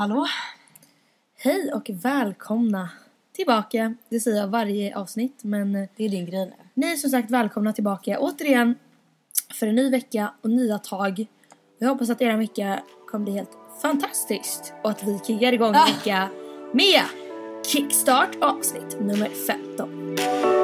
Hallå? Hej och välkomna tillbaka. Det säger jag varje avsnitt men eh, Det är din grej nu. ni är som sagt välkomna tillbaka återigen för en ny vecka och nya tag. Jag hoppas att er vecka kommer bli helt fantastiskt och att vi kickar igång en Ah. vecka med Kickstart avsnitt nummer 15.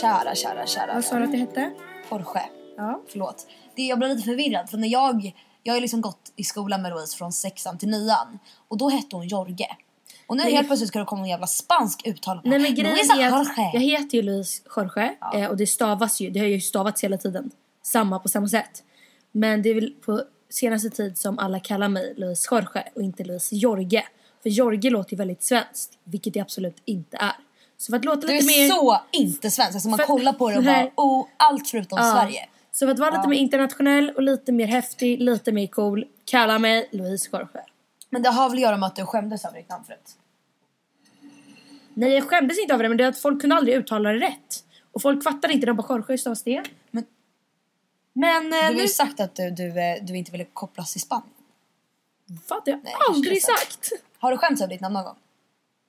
Kära, kära, kära Vad sa du att det hette? Jorge. Ja. Förlåt. Det, jag blev lite förvirrad för när jag, jag har liksom gått i skolan med Louise från sexan till nian och då hette hon Jorge. Och nu Nej. helt plötsligt ska det komma en jävla spansk uttal. Nej men grejen är att Jorge. jag heter ju Louise Jorge eh, och det stavas ju, det har ju stavats hela tiden. Samma på samma sätt. Men det är väl på senaste tid som alla kallar mig Louise Jorge och inte Louise Jorge. För Jorge låter ju väldigt svenskt, vilket det absolut inte är. Så för att låta Du lite är mer... så inte svensk. Alltså man För- kollar på det och bara Nej. oh, allt förutom Ja. Sverige. Så för att vara lite Ja. mer internationell och lite mer häftig, lite mer cool, kalla mig Louise Jorge. Men det har väl att göra med att du skämdes över ditt namn förut? Nej jag skämdes inte över det men det är att folk kunde aldrig uttala det rätt. Och folk fattade inte, de bara Jorge stavas det. Men- Men Du eh, har nu ju sagt att du, du, eh, du inte ville kopplas till Spanien. Vad? Det har Nej, jag aldrig kanske sagt. Har du skämts över ditt namn någon gång?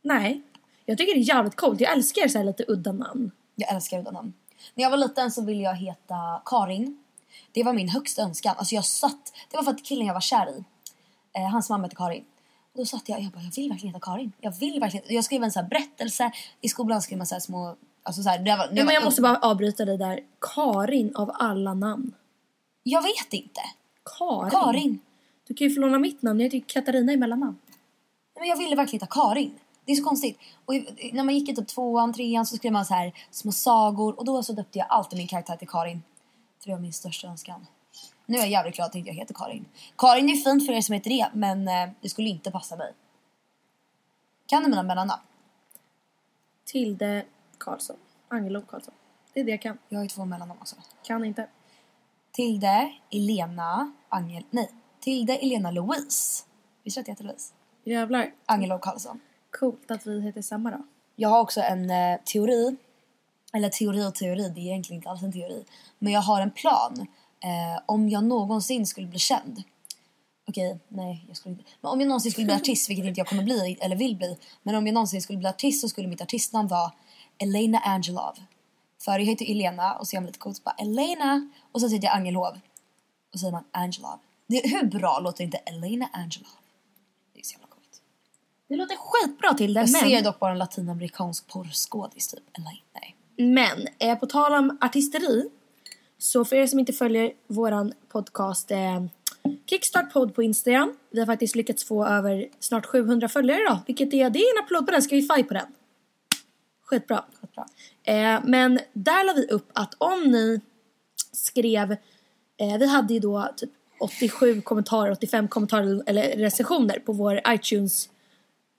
Nej. Jag tycker det är jävligt coolt. Jag älskar så här lite udda namn. Jag älskar udda namn. När jag var liten så ville jag heta Karin. Det var min högsta önskan. Alltså jag satt, det var för att killen jag var kär i, eh, hans mamma hette Karin. Och då satt jag jag bara, jag vill verkligen heta Karin. Jag vill verkligen. Jag skrev en så här berättelse. I skolan skrev man så små, alltså så här, det var, det Ja, var men jag måste ung. bara avbryta dig där. Karin av alla namn. Jag vet inte. Karin. Karin. Du kan ju få låna mitt namn. Jag heter Katarina i mellannamn. Men jag ville verkligen heta Karin. Det är så konstigt. Och när man gick i typ tvåan, trean så skrev man så här små sagor. Och då så döpte jag alltid min karaktär till Karin. För det var min största önskan. Nu är jag jävligt glad att inte jag heter Karin. Karin är fint för er som heter det, men eh, det skulle inte passa mig. Kan du mina mellannamn? Tilde Karlsson. Angelo Karlsson. Det är det jag kan. Jag har ju två mellannamn också. Kan inte. Tilde, Elena, Angel... Nej. Tilde, Elena, Louise. Visst att jag heter Louise? Jävlar. Angelo Karlsson. Coolt att vi heter samma då. Jag har också en eh, teori. Eller teori och teori, det är egentligen inte alls en teori. Men jag har en plan. Eh, om jag någonsin skulle bli känd. Okej, nej jag skulle inte. Men om jag någonsin skulle bli artist, vilket inte jag kommer bli eller vill bli. Men om jag någonsin skulle bli artist så skulle mitt artistnamn vara Elena Angelov. För jag heter Elena och så gör man lite coolt bara Elena. Och så säger jag Angelov. Och så säger man Angelov. Det, hur bra låter inte Elena Angelov? Det är så jävla coolt. Det låter skitbra Tilde. Jag men... ser dock bara en latinamerikansk porrskådis typ. Eller nej. Men eh, på tal om artisteri. Så för er som inte följer våran podcast eh, Kickstart podd på Instagram. Vi har faktiskt lyckats få över snart 700 följare idag. Vilket är, det är en applåd på den. Ska vi fight på den? Skitbra. Skitbra. Eh, men där la vi upp att om ni skrev, eh, vi hade ju då typ 87 kommentarer, 85 kommentarer eller recensioner på vår iTunes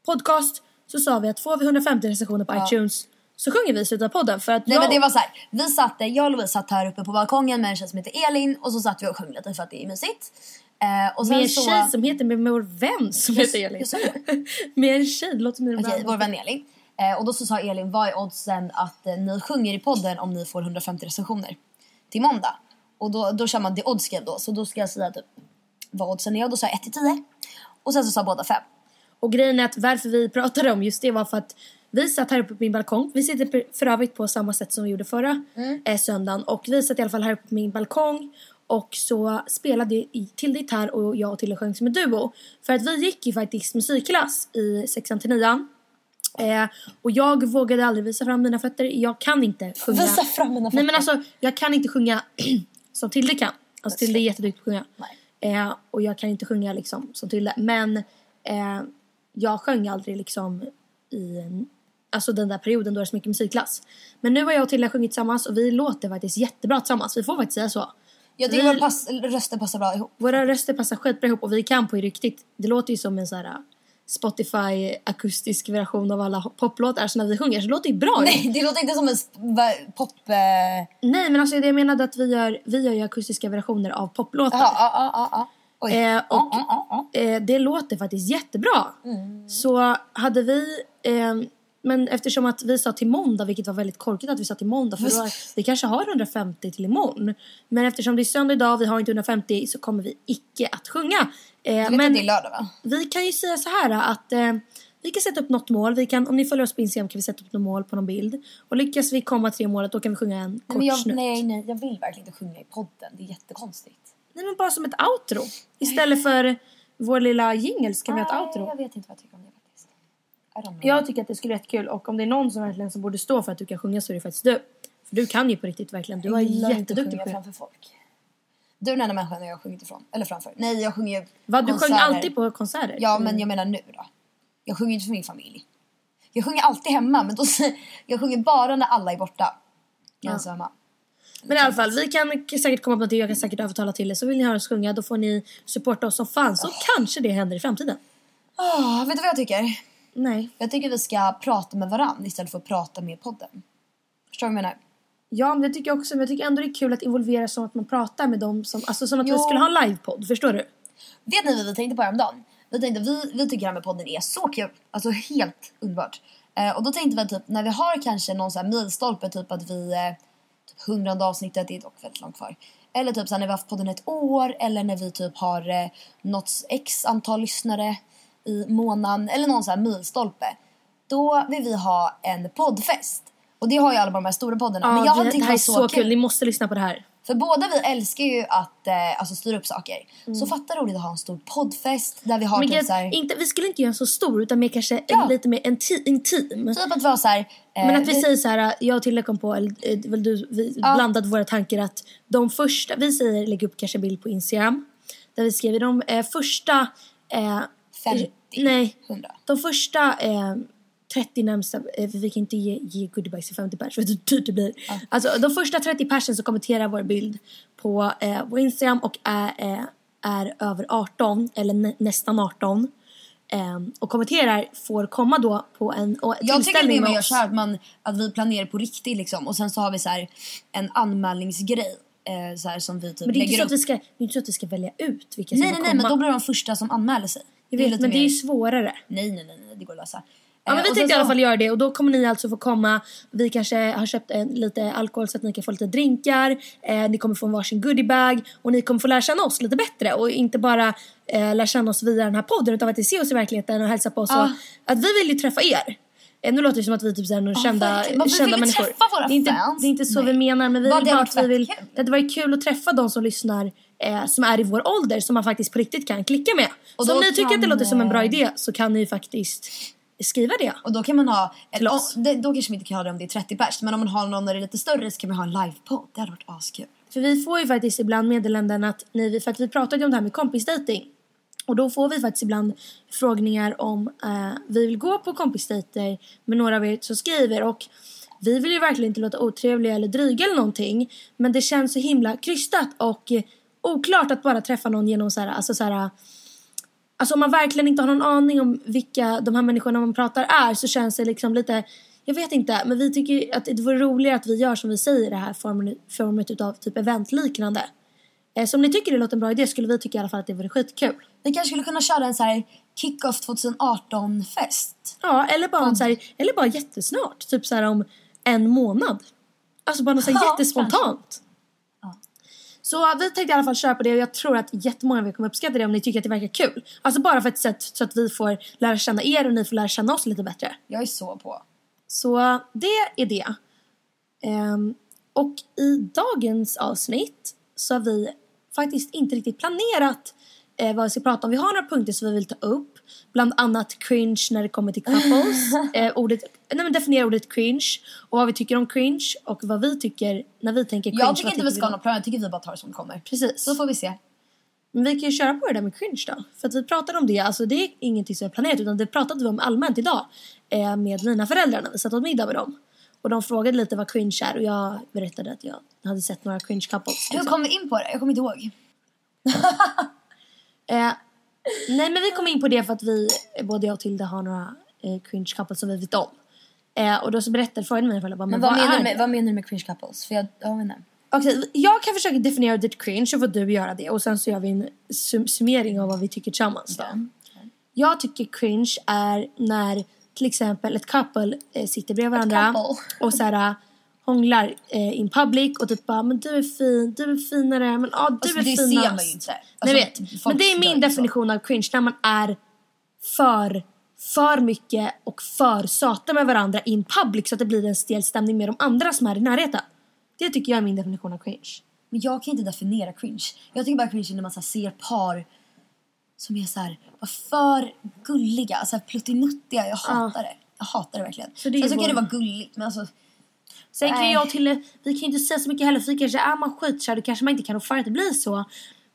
podcast. Så sa vi att får vi 150 recensioner på iTunes så sjunger vi i slutet av podden. För att Nej jag, men det var så här. Vi satt, jag och Louise satt här uppe på balkongen med en tjej som heter Elin och så satt vi och sjöng lite för att det är mysigt. Eh, och sen med en så... tjej som heter, med vår vän som Jag- heter Elin. med en tjej, det låter som Okej, vän. vår vän Elin. Eh, och då så sa Elin, vad är oddsen att eh, ni sjunger i podden om ni får 150 recensioner till måndag? Och då, då kör man det oddsgame då, så då ska jag säga typ vad oddsen är och då sa jag 1 till 10. Och sen så sa båda 5. Och grejen är att varför vi pratade om just det var för att vi satt här uppe på min balkong. Vi sitter för övrigt på samma sätt som vi gjorde förra eh, söndagen. Och vi satt i alla fall här uppe på min balkong. Och så spelade Tilde gitarr och jag och Tilde sjöng som en duo. För att vi gick ju faktiskt musikklass i sexan till nian. Eh, och jag vågade aldrig visa fram mina fötter. Jag kan inte sjunga. Visa fram mina Nej men fötter. alltså jag kan inte sjunga som Tilde kan. Alltså Tilde är jätteduktig på att sjunga. Eh, och jag kan inte sjunga liksom som Tilde. Men eh, jag sjöng aldrig liksom i alltså den där perioden då det är så mycket musikklass. Men nu har jag och Tilda sjungit tillsammans och vi låter faktiskt jättebra tillsammans. Vi får faktiskt säga så. Jag Vi- tycker våra pass, röster passar bra ihop. Våra röster passar skitbra ihop och vi kan på riktigt. Det låter ju som en sån här uh, Spotify akustisk version av alla poplåtar. Så när vi sjunger så låter det bra. Nej, det låter inte som en pop... Eh... Nej men alltså det jag menade att vi gör, vi gör ju akustiska versioner av poplåtar. Ja, ja, ja, ja. Eh, och ja, ja, ja. eh, det låter faktiskt jättebra. Mm. Så hade vi, eh, men eftersom att vi sa till måndag, vilket var väldigt korkat att vi sa till måndag, för då, vi kanske har 150 till imorgon. Men eftersom det är söndag idag, vi har inte 150, så kommer vi icke att sjunga. Eh, men det är lördag va? vi kan ju säga så här att eh, vi kan sätta upp något mål. Vi kan, om ni följer oss på Instagram kan vi sätta upp något mål på någon bild. Och lyckas vi komma till det målet då kan vi sjunga en Nej, kort men jag, snutt. nej, nej, jag vill verkligen inte sjunga i podden. Det är jättekonstigt. Nej men bara som ett outro. Istället för vår lilla jingle så kan vi ha ett outro. Jag vet inte vad jag tycker om det faktiskt. Jag tycker att det skulle vara jättekul och om det är någon som verkligen som borde stå för att du kan sjunga så är det faktiskt du. För du kan ju på riktigt verkligen. Du är jätteduktig på det. framför folk. Du är den enda människan jag har sjungit ifrån. Eller framför. Nej, jag sjunger ju Va, du sjöng konserter. alltid på konserter? Ja, men jag menar nu då. Jag sjunger inte för min familj. Jag sjunger alltid hemma, men då, jag sjunger bara när alla är borta. Jag är ensam hemma. Men i alla fall, vi kan säkert komma på någonting. Jag kan säkert övertala till det. Så vill ni höra oss sjunga då får ni supporta oss som fan. Så kanske det händer i framtiden. Ah, vet du vad jag tycker? Nej. Jag tycker vi ska prata med varandra istället för att prata med podden. Förstår du vad jag menar? Ja, men det tycker jag också. Men jag tycker ändå det är kul att involvera som att man pratar med dem som... Alltså som att vi Jo. skulle ha en livepodd. Förstår du? Vet ni vad vi tänkte på häromdagen? Vi tänkte vi, vi tycker det här med podden är så kul. Alltså helt underbart. Eh, och då tänkte vi typ när vi har kanske någon sån här milstolpe typ att vi eh, hundrade avsnittet, det är dock väldigt långt kvar. Eller typ så när vi har haft podden ett år eller när vi typ har eh, nått x antal lyssnare i månaden eller någon sån här milstolpe. Då vill vi ha en poddfest. Och det har ju alla de här stora poddarna. men jag Ja, hade det, det här är var så kul. Ni måste lyssna på det här. För båda vi älskar ju att eh, alltså styra upp saker. Mm. Så fatta roligt att ha en stor poddfest där vi har Men typ grejen- såhär... inte, vi skulle inte göra en så stor utan mer kanske Ja. en, lite mer inti, intim. Typ att vi har såhär... Eh, Men att vi säger så här, jag och Tilde kom på, eller eh, väl du, vi blandat våra tankar att de första, vi säger lägg upp kanske bild på Instagram. Där vi skriver de eh, första... Eh, 50, Nej, 100. de första eh, 30 närmsta, eh, för vi kan inte ge, ge goodiebags till 50 pers, vet du hur dyrt det blir. Alltså de första 30 persen som kommenterar vår bild på eh, vår Instagram och är, eh, är över 18, eller nä, nästan 18. Eh, och kommenterar får komma då på en och Jag tycker det man gör så här, att, man, att vi planerar på riktigt liksom. Och sen så har vi så här en anmälningsgrej. Eh, så här, som vi typ Men det är, inte så att upp. vi ska, det är inte så att vi ska välja ut vilka som Nej får nej nej komma. men då blir de första som anmäler sig. jag vet, lite men det är ju mer- svårare. Nej nej nej, nej det går att lösa. Ja, men Eh, vi tänkte i alla så- fall göra det och då kommer ni alltså få komma. Vi kanske har köpt en, lite alkohol så att ni kan få lite drinkar. Eh, ni kommer få en varsin goodiebag och ni kommer få lära känna oss lite bättre och inte bara eh, lära känna oss via den här podden utan faktiskt se oss i verkligheten och hälsa på oss. Ja. Och, att vi vill ju träffa er. Eh, nu låter det som att vi typ är några kända, vi kända människor. träffa våra det, är inte, fans. det är inte så Nej. vi menar men vi vill bara att vi vill, kul. det hade varit kul att träffa de som lyssnar eh, som är i vår ålder som man faktiskt på riktigt kan klicka med. Och så om ni tycker att det låter som en bra eh, idé så kan ni ju faktiskt skriva det. Och då kan man ha, Till oss. det, då kanske vi inte kan ha det om det är 30 pers. Men om man har någon när det är lite större så kan man ha en livepodd. Det hade varit askul. För vi får ju faktiskt ibland meddelanden att ni, för att vi pratade ju om det här med kompisdejting. Och då får vi faktiskt ibland frågningar om eh, vi vill gå på kompisdejter med några av er som skriver och vi vill ju verkligen inte låta otrevliga eller dryga eller någonting. Men det känns så himla krystat och oklart att bara träffa någon genom så här, alltså så här Alltså om man verkligen inte har någon aning om vilka de här människorna man pratar är så känns det liksom lite jag vet inte, men vi tycker att det vore roligare att vi gör som vi säger det här formet utav typ eventliknande. Eh, så om ni tycker det låter en bra idé skulle vi tycka i alla fall att det vore skitkul. Vi kanske skulle kunna köra en så här kick-off 2018-fest. Ja, eller bara, så här, eller bara jättesnart. Typ så här om en månad. Alltså bara något så här Ja, jättespontant. Så vi tänkte i alla fall köra på det och jag tror att jättemånga av er kommer uppskatta det om ni tycker att det verkar kul. Alltså bara för ett sätt så att vi får lära känna er och ni får lära känna oss lite bättre. Jag är så på. Så det är det. Ehm, och i dagens avsnitt så har vi faktiskt inte riktigt planerat eh, vad vi ska prata om. Vi har några punkter som vi vill ta upp. Bland annat cringe när det kommer till couples. eh, ordet, nej men definiera ordet cringe. Och vad vi tycker om cringe. Och vad vi tycker när vi tänker cringe. Jag tycker inte vi ska ha någon plan. Jag tycker vi bara tar det som det kommer. Precis. Så får vi se. Men vi kan ju köra på det där med cringe då. För att vi pratade om det, alltså det är ingenting som är planerat utan det pratade vi om allmänt idag. Eh, med mina föräldrar när vi satt åt middag med dem. Och de frågade lite vad cringe är och jag berättade att jag hade sett några cringe couples. Hur liksom. kom vi in på det? Jag kommer inte ihåg. Eh, nej men vi kom in på det för att vi, både jag och Tilda har några eh, cringe couples som vi vet om. Eh, och då så berättade, mina föräldrar bara, Men men, vad, vad, menar du det? med, vad menar du med cringe couples? För jag, jag vet. Okej, jag kan försöka definiera ditt cringe och får du göra det och sen så gör vi en sum- summering av vad vi tycker tillsammans då. Jag tycker cringe är när till exempel ett couple eh, sitter bredvid varandra och så här, hånglar eh, in public och typ bara men du är fin, du är finare, men ja du Alltså, är det finast. ser man ju inte. Nej, Alltså, vet. folk Men det är min ju så. definition av cringe när man är för för mycket och för söta med varandra in public så att det blir en stel stämning med de andra som är i närheten. Det tycker jag är min definition av cringe. Men jag kan inte definiera cringe. Jag tycker bara cringe är när man så ser par som är så här, var för gulliga, så här pluttinuttiga. Jag hatar det. Jag hatar det verkligen. Så det Sen så kan det vara gulligt men alltså Sen kan jag till, vi kan ju inte säga så mycket heller för vi kanske är man skitkär, då kanske man inte kan för att det blir så.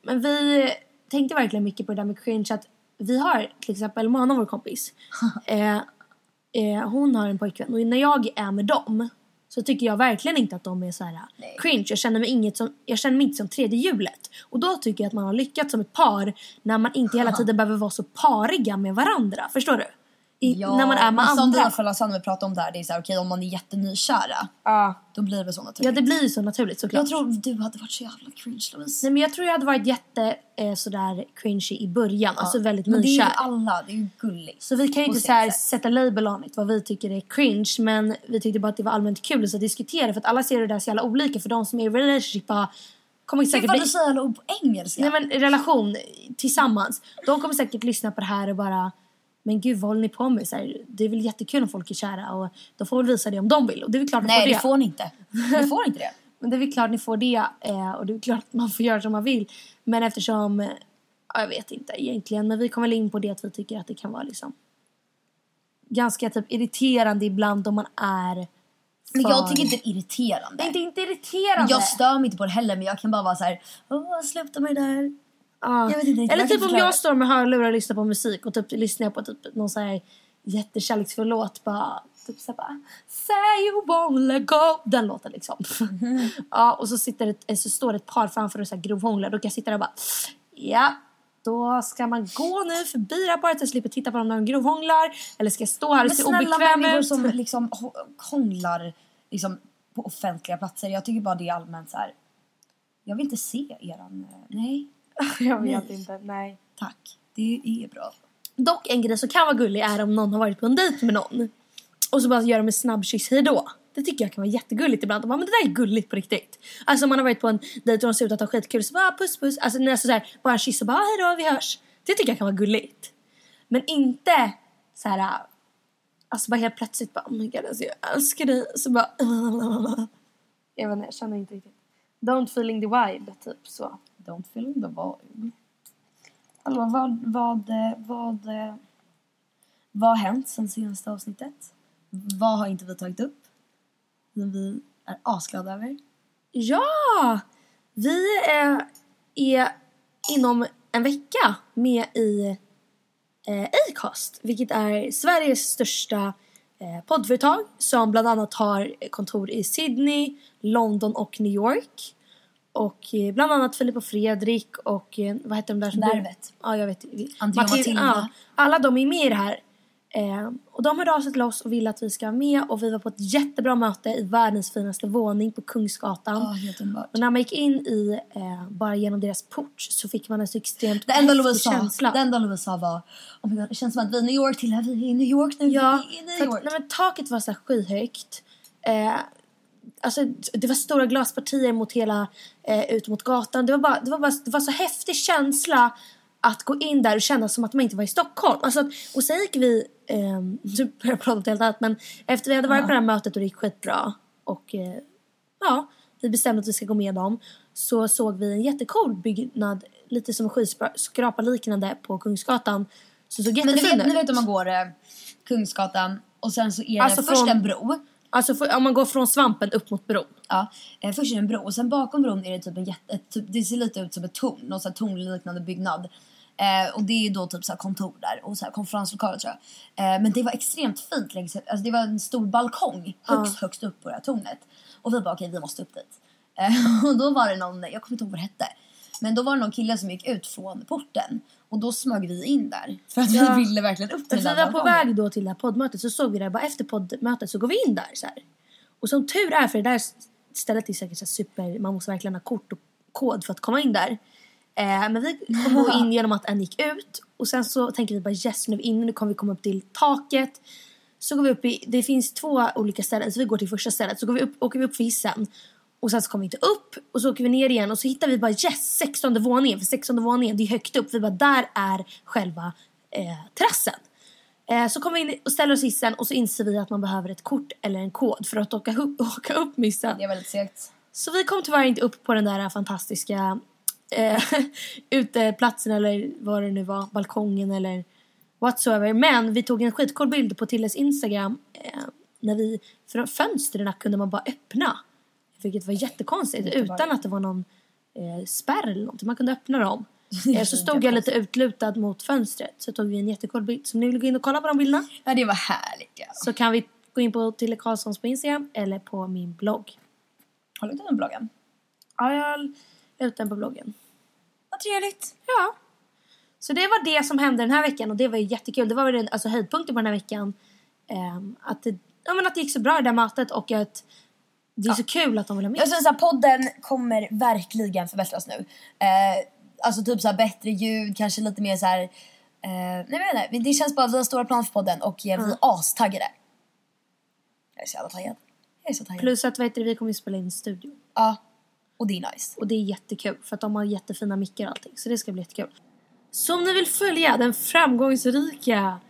Men vi tänkte verkligen mycket på det där med cringe att vi har till exempel Mona vår kompis. eh, eh, hon har en pojkvän och när jag är med dem så tycker jag verkligen inte att de är så här cringe. Jag känner, mig inget som, jag känner mig inte som tredje hjulet. Och då tycker jag att man har lyckats som ett par när man inte hela tiden behöver vara så pariga med varandra. Förstår du? I, när man är med som vi andra. i alla fall har Sandra pratat om där, det är så här, okej om man är jättenykära, Ja. då blir det väl så naturligt. ja, det blir ju så naturligt såklart. Jag tror du hade varit så jävla cringe Louise. Nej men jag tror jag hade varit jätte eh, sådär cringy i början, alltså väldigt men det är ju nykär. alla, det är ju gulligt. Så vi kan ju inte så här sätt. sätta label on it vad vi tycker är cringe men vi tyckte bara att det var allmänt kul att diskutera för att alla ser det där så jävla olika för de som är i relationship bara kommer Gud säkert vad bli... du säger alla ord på engelska. Nej men relation tillsammans. De kommer säkert lyssna på det här och bara men gud vad håller ni på med? Så här, det är väl jättekul om folk är kära och de får väl visa det om de vill och det är väl klart Nej får det det. får ni inte. Ni får inte det. Men det är väl klart ni får det eh, och det är klart att man får göra som man vill. Men eftersom, eh, ja, jag vet inte egentligen, men vi kommer väl in på det att vi tycker att det kan vara liksom ganska typ irriterande ibland om man är Men jag tycker inte det är irriterande. Det är inte, inte irriterande. Jag stör mig inte på det heller men jag kan bara vara så här, åh sluta med det där. Ja. jag vet inte, Eller jag typ om jag står med hörlurar och lyssnar på musik och typ lyssnar jag på typ någon så här jättekärleksfull låt bara Typ såhär bara Say you won't let go Den låten liksom. ja och så, sitter ett, eh, så står det ett par framför och så här grovhånglar. Då kan jag sitta där och bara Ja då ska man gå nu förbi det här paret så jag slipper titta på dem när de grovhånglar. Eller ska jag stå här och Men se snälla obekväm människor ut? som liksom hå- hånglar liksom, på offentliga platser. Jag tycker bara det är allmänt så här. Jag vill inte se eran... eh, Nej, jag vet Nej. inte, nej. tack. Det är bra. Dock en grej som kan vara gullig är om någon har varit på en dejt med någon. Och så bara gör de en snabb kyss hejdå. Det tycker jag kan vara jättegulligt ibland. Bara, men det där är gulligt på riktigt. Alltså om man har varit på en dejt och de ser ut att ha skitkul så bara puss puss. Alltså nästan så här, bara en kyss och bara hejdå vi hörs. Det tycker jag kan vara gulligt. Men inte så här. Alltså bara helt plötsligt bara oh my god alltså jag älskar dig. Så bara Jag vet inte, jag känner inte riktigt. Don't feeling the vibe typ så. Don't feel the vibe. Hallå, vad, vad, vad, vad har hänt sen senaste avsnittet? Vad har inte vi tagit upp? Som vi är asglada över. Ja! Vi är, är inom en vecka med i eh, Acast, vilket är Sveriges största eh, poddföretag som bland annat har kontor i Sydney, London och New York. Och eh, bland annat Filip och Fredrik och eh, vad heter de där som Värvet. Ja, jag vet. Och Matilda. ja, alla de är med i det här. Eh, och de hörde av sig till oss och ville att vi ska vara med och vi var på ett jättebra möte i världens finaste våning på Kungsgatan. Ja, helt underbart. Och när man gick in i, eh, bara genom deras port så fick man en så extremt Det enda häftig Louise sa, känsla. det enda Louise sa var oh my God, det känns som att vi är i New York till vi är i New York nu. Ja, vi är i New att, York. nej, men taket var så här skyhögt. Eh, alltså, det var stora glaspartier mot hela, eh, ut mot gatan. Det var, bara, det, var bara, det var så häftig känsla att gå in där och känna som att man inte var i Stockholm. Alltså, att- och sen gick vi, eh, nu börjar jag prata om helt annat, men efter vi hade varit på det här mötet och det gick skitbra och eh, ja, vi bestämde att vi ska gå med dem så såg vi en jättecool byggnad, lite som skyskrapa liknande på Kungsgatan. Så såg jättefin ut. ni vet om man går eh, Kungsgatan och sen så är det Alltså först från- en bro. Alltså för, om man går från svampen upp mot bron. Ja, eh, först är det en bro och sen bakom bron är det typ en jätte, typ, det ser lite ut som ett torn, någon sån tornliknande byggnad. Eh, och det är då typ så kontor där och så här konferenslokaler tror jag. Eh, men det var extremt fint längs, alltså det var en stor balkong högst högst upp på det här tornet. Och vi bara okej vi måste upp dit. Eh, och då var det någon, jag kommer inte ihåg vad det hette. Men då var det någon kille som gick ut från porten och då smög vi in där. För att Ja. vi ville verkligen upp till Vi den där var på väg då till det här poddmötet så såg vi det bara efter poddmötet så går vi in där så här. Och som tur är för det där stället är säkert så super, man måste verkligen ha kort och kod för att komma in där. Eh, men vi kom in genom att en gick ut och sen så tänker vi bara yes nu är vi inne, nu kommer vi komma upp till taket. Så går vi upp i, det finns två olika ställen så vi går till första stället så går vi upp, åker vi upp för hissen. Och sen så kommer vi inte upp och så åker vi ner igen och så hittar vi bara yes 16 våningen för 16 våningen det är högt upp. Vi bara där är själva eh, terrassen. Eh, så kommer vi in och ställer oss hissen och så inser vi att man behöver ett kort eller en kod för att åka upp, åka upp missen. Det var lite segt. Så vi kom tyvärr inte upp på den där fantastiska eh, uteplatsen eller vad det nu var, balkongen eller whatsoever. Men vi tog en skitcool bild på Tilles Instagram eh, när vi, för fönstren kunde man bara öppna. Vilket var jättekonstigt utan att det var någon eh, spärr eller någonting. Man kunde öppna dem. Eh, så stod jag lite utlutad mot fönstret så tog vi en jättecool bild. Så om ni vill gå in och kolla på de bilderna Ja det var härligt ja. så kan vi gå in på Tille Karlssons på Instagram eller på min blogg. Har du den bloggen? Ja, jag la ut den på bloggen. Vad trevligt. Ja. Så det var det som hände den här veckan och det var ju jättekul. Det var väl alltså, höjdpunkten på den här veckan. ehm, att, det, ja, men att det gick så bra i det här mötet och att det är så kul att de vill ha med. Jag syns att podden kommer verkligen förbättras nu. Eh, alltså typ så här bättre ljud, kanske lite mer så här. Eh, nej vet inte, det känns bara att vi har stora planer för podden och eh, vi är astaggade. Jag är så jävla taggad. Jag är så taggad. Plus att vet du, vi kommer ju spela in i studio. Ja, och det är nice. Och det är jättekul för att de har jättefina mickar och allting. Så det ska bli jättekul. Så om ni vill följa den framgångsrika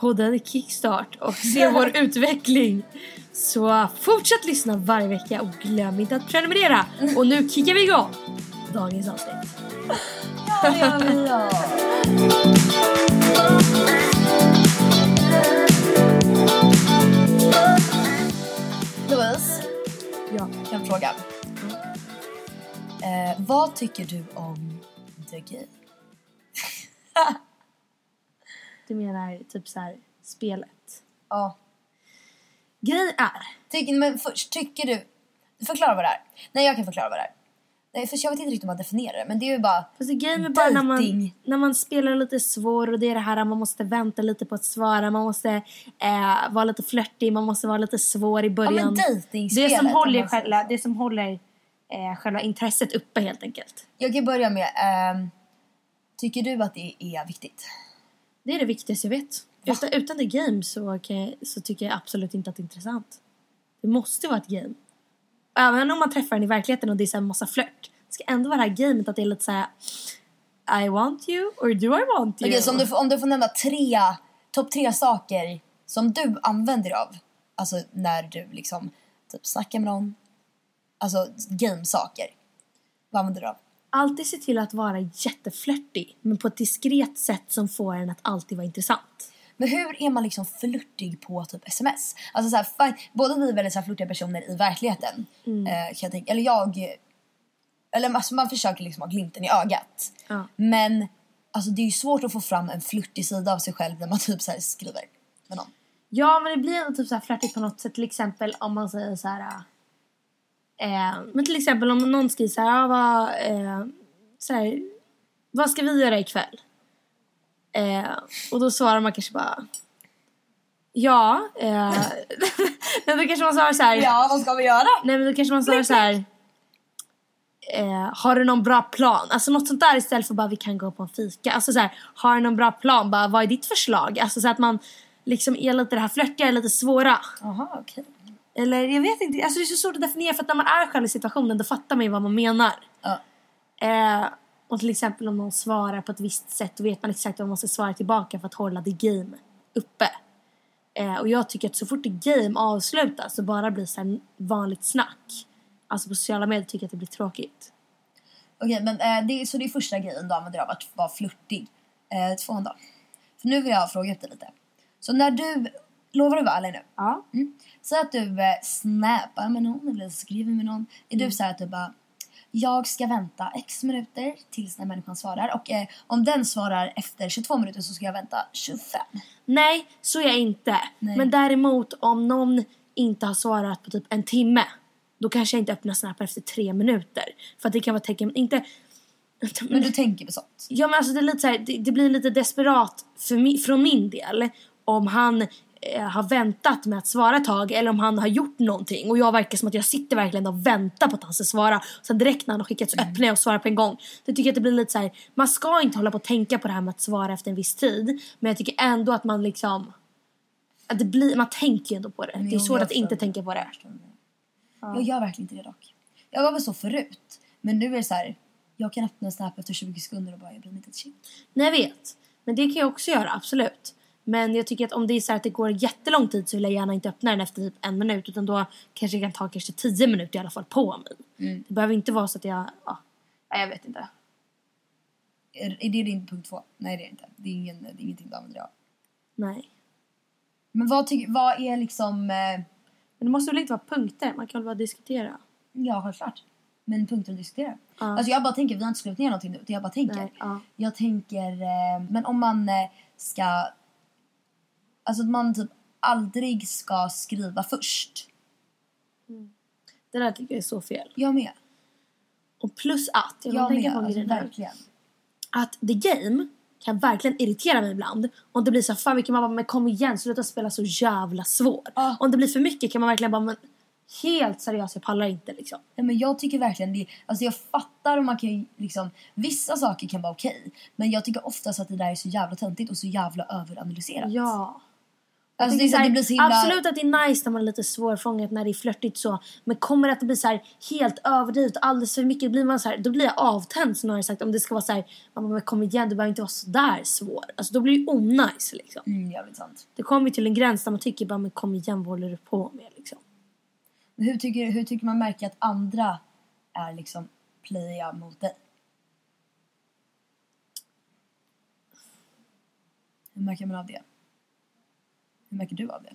podden Kickstart och se vår utveckling så fortsätt lyssna varje vecka och glöm inte att prenumerera. Och nu kickar vi igång dagens avsnitt. Ja, det gör vi ja. Louise, Ja. en fråga. Eh, vad tycker du om The Game? Du menar typ så här spelet. Ja. Grej är. Tycker, men först, tycker du... Förklara vad det är. Nej, jag kan förklara vad det är. Nej, för jag vet inte riktigt om man definierar det, men det är ju bara... Fast det grejen är bara när man, när man spelar lite svår och det är det här att man måste vänta lite på att svara. Man måste eh, vara lite flörtig, man måste vara lite svår i början. dejtingspelet, det som om håller, själva, det som håller eh, själva intresset uppe helt enkelt. Jag kan börja med... ehm, tycker du att det är viktigt? Det är det viktigaste jag vet. Utan, utan det game så, jag, så tycker jag absolut inte att det är intressant. Det måste vara ett game. Även om man träffar den i verkligheten och det är så här massa flört. Det ska ändå vara det här gamet att det är lite så här. I want you or do I want you? Okej, så om du, om du får nämna tre, topp tre saker som du använder av, alltså när du liksom typ snackar med någon, alltså gamesaker. Vad använder du av? Alltid se till att vara jätteflörtig men på ett diskret sätt som får en att alltid vara intressant. Men hur är man liksom flörtig på typ sms? Alltså så här, båda vi är väldigt så här flörtiga personer i verkligheten. Mm. Eh, kan jag tänka. Eller jag... Eller alltså man försöker liksom ha glimten i ögat. Ja. Men alltså det är ju svårt att få fram en flörtig sida av sig själv när man typ så här skriver med någon. Ja, men det blir ändå typ så flörtigt på något sätt. Till exempel om man säger så här... Eh, men till exempel om någon skriver så här, ah, vad, eh, så här... Vad ska vi göra ikväll? Eh, och då svarar man kanske bara... Ja. Eh, men då kanske man svarar så här... Ja, vad ska vi göra? Nej men då kanske man svarar så här. Eh, har du någon bra plan? Alltså något sånt där istället för bara vi kan gå på en fika. Alltså så här, har du någon bra plan? Bara vad är ditt förslag? Alltså så att man liksom är lite det här flörtiga, lite svåra. Jaha, okej. Eller jag vet inte, alltså det är så svårt att definiera för att när man är själv i situationen då fattar man ju vad man menar. Ja. Eh, och till exempel om någon svarar på ett visst sätt då vet man exakt vad man måste svara tillbaka för att hålla det game uppe. Eh, och jag tycker att så fort det game avslutas så bara blir så här vanligt snack. Alltså på sociala medier tycker jag att det blir tråkigt. Okej, men eh, det, så det är första grejen du använder av att vara flörtig. Eh, tvåan då? För nu vill jag fråga ut dig lite. Så när du lovar du vara ärlig nu? Ja. Mm. Säg att du eh, snappar med någon eller skriver med någon. Är Mm. du så att du bara jag ska vänta x minuter tills den människan svarar och eh, om den svarar efter 22 minuter så ska jag vänta 25. Nej, så är jag inte. Nej. Men däremot om någon inte har svarat på typ en timme. Då kanske jag inte öppnar Snap efter tre minuter. För att det kan vara tecken, inte... Men du tänker på sånt? Ja men alltså det, är lite så här, det, det blir lite desperat för mi, från min del. Om han har väntat med att svara ett tag eller om han har gjort någonting. Och jag verkar som att jag sitter verkligen och väntar på att han ska svara. Sen direkt när han har skickat så öppnar jag och svarar på en gång. Det tycker jag att det blir lite så här, man ska inte hålla på att tänka på det här med att svara efter en viss tid. Men jag tycker ändå att man liksom, att det blir, man tänker ju ändå på det. Det är svårt att inte förstår. tänka på det. Jag gör verkligen inte det dock. Jag var väl så förut. Men nu är det så här. Jag kan öppna en snap efter 20 sekunder och bara jag bryr mig inte ett shit. Nej jag vet. Men det kan jag också göra, absolut. Men jag tycker att om det är så här att det går jättelång tid så vill jag gärna inte öppna den efter typ en minut. Utan då kanske jag kan ta kanske tio minuter i alla fall på mig. Det behöver inte vara så att jag, ja, jag vet inte. Är, är det din punkt två? Nej det är inte. Det är, ingen, det är ingenting du använder dig av. Nej. Men vad, tycker, vad är liksom... Eh, Men det måste väl inte vara punkter? Man kan väl bara diskutera? ja självklart. Men punkter att diskutera. Ja. Alltså jag bara tänker, vi har inte skrivit ner någonting nu. utan Jag bara tänker. Nej, ja. Jag tänker, eh, men om man eh, ska... Alltså att man typ aldrig ska skriva först. Det där tycker jag är så fel. Jag med. Och plus att, jag, Jag tänka på Alltså, där. verkligen. Att The Game kan verkligen irritera mig ibland. Om det blir så här, fan vilken man bara, men kom igen sluta spela så jävla svår. Ja. Om det blir för mycket kan man verkligen bara, men helt seriöst jag pallar inte liksom. Nej, men jag tycker verkligen det. Alltså jag fattar om man kan liksom. Vissa saker kan vara okej. Men jag tycker oftast att det där är så jävla töntigt och så jävla överanalyserat. Ja. Alltså det, är så här, det blir så himla... Absolut att det är nice när man är lite svårfångat när det är flörtigt så. Men kommer det att det blir så här helt överdrivet alldeles för mycket blir man så här, då blir jag avtänd snarare sagt om det ska vara så här, man bara, kom igen du behöver inte vara så där svår. Alltså då blir det ju onajs liksom. Mm, jävligt sant. Det kommer ju till en gräns där man tycker bara men kom igen vad håller du på med liksom. Men hur tycker, hur tycker man märker att andra är liksom playa mot dig? Hur märker man av det? Hur märker du av det?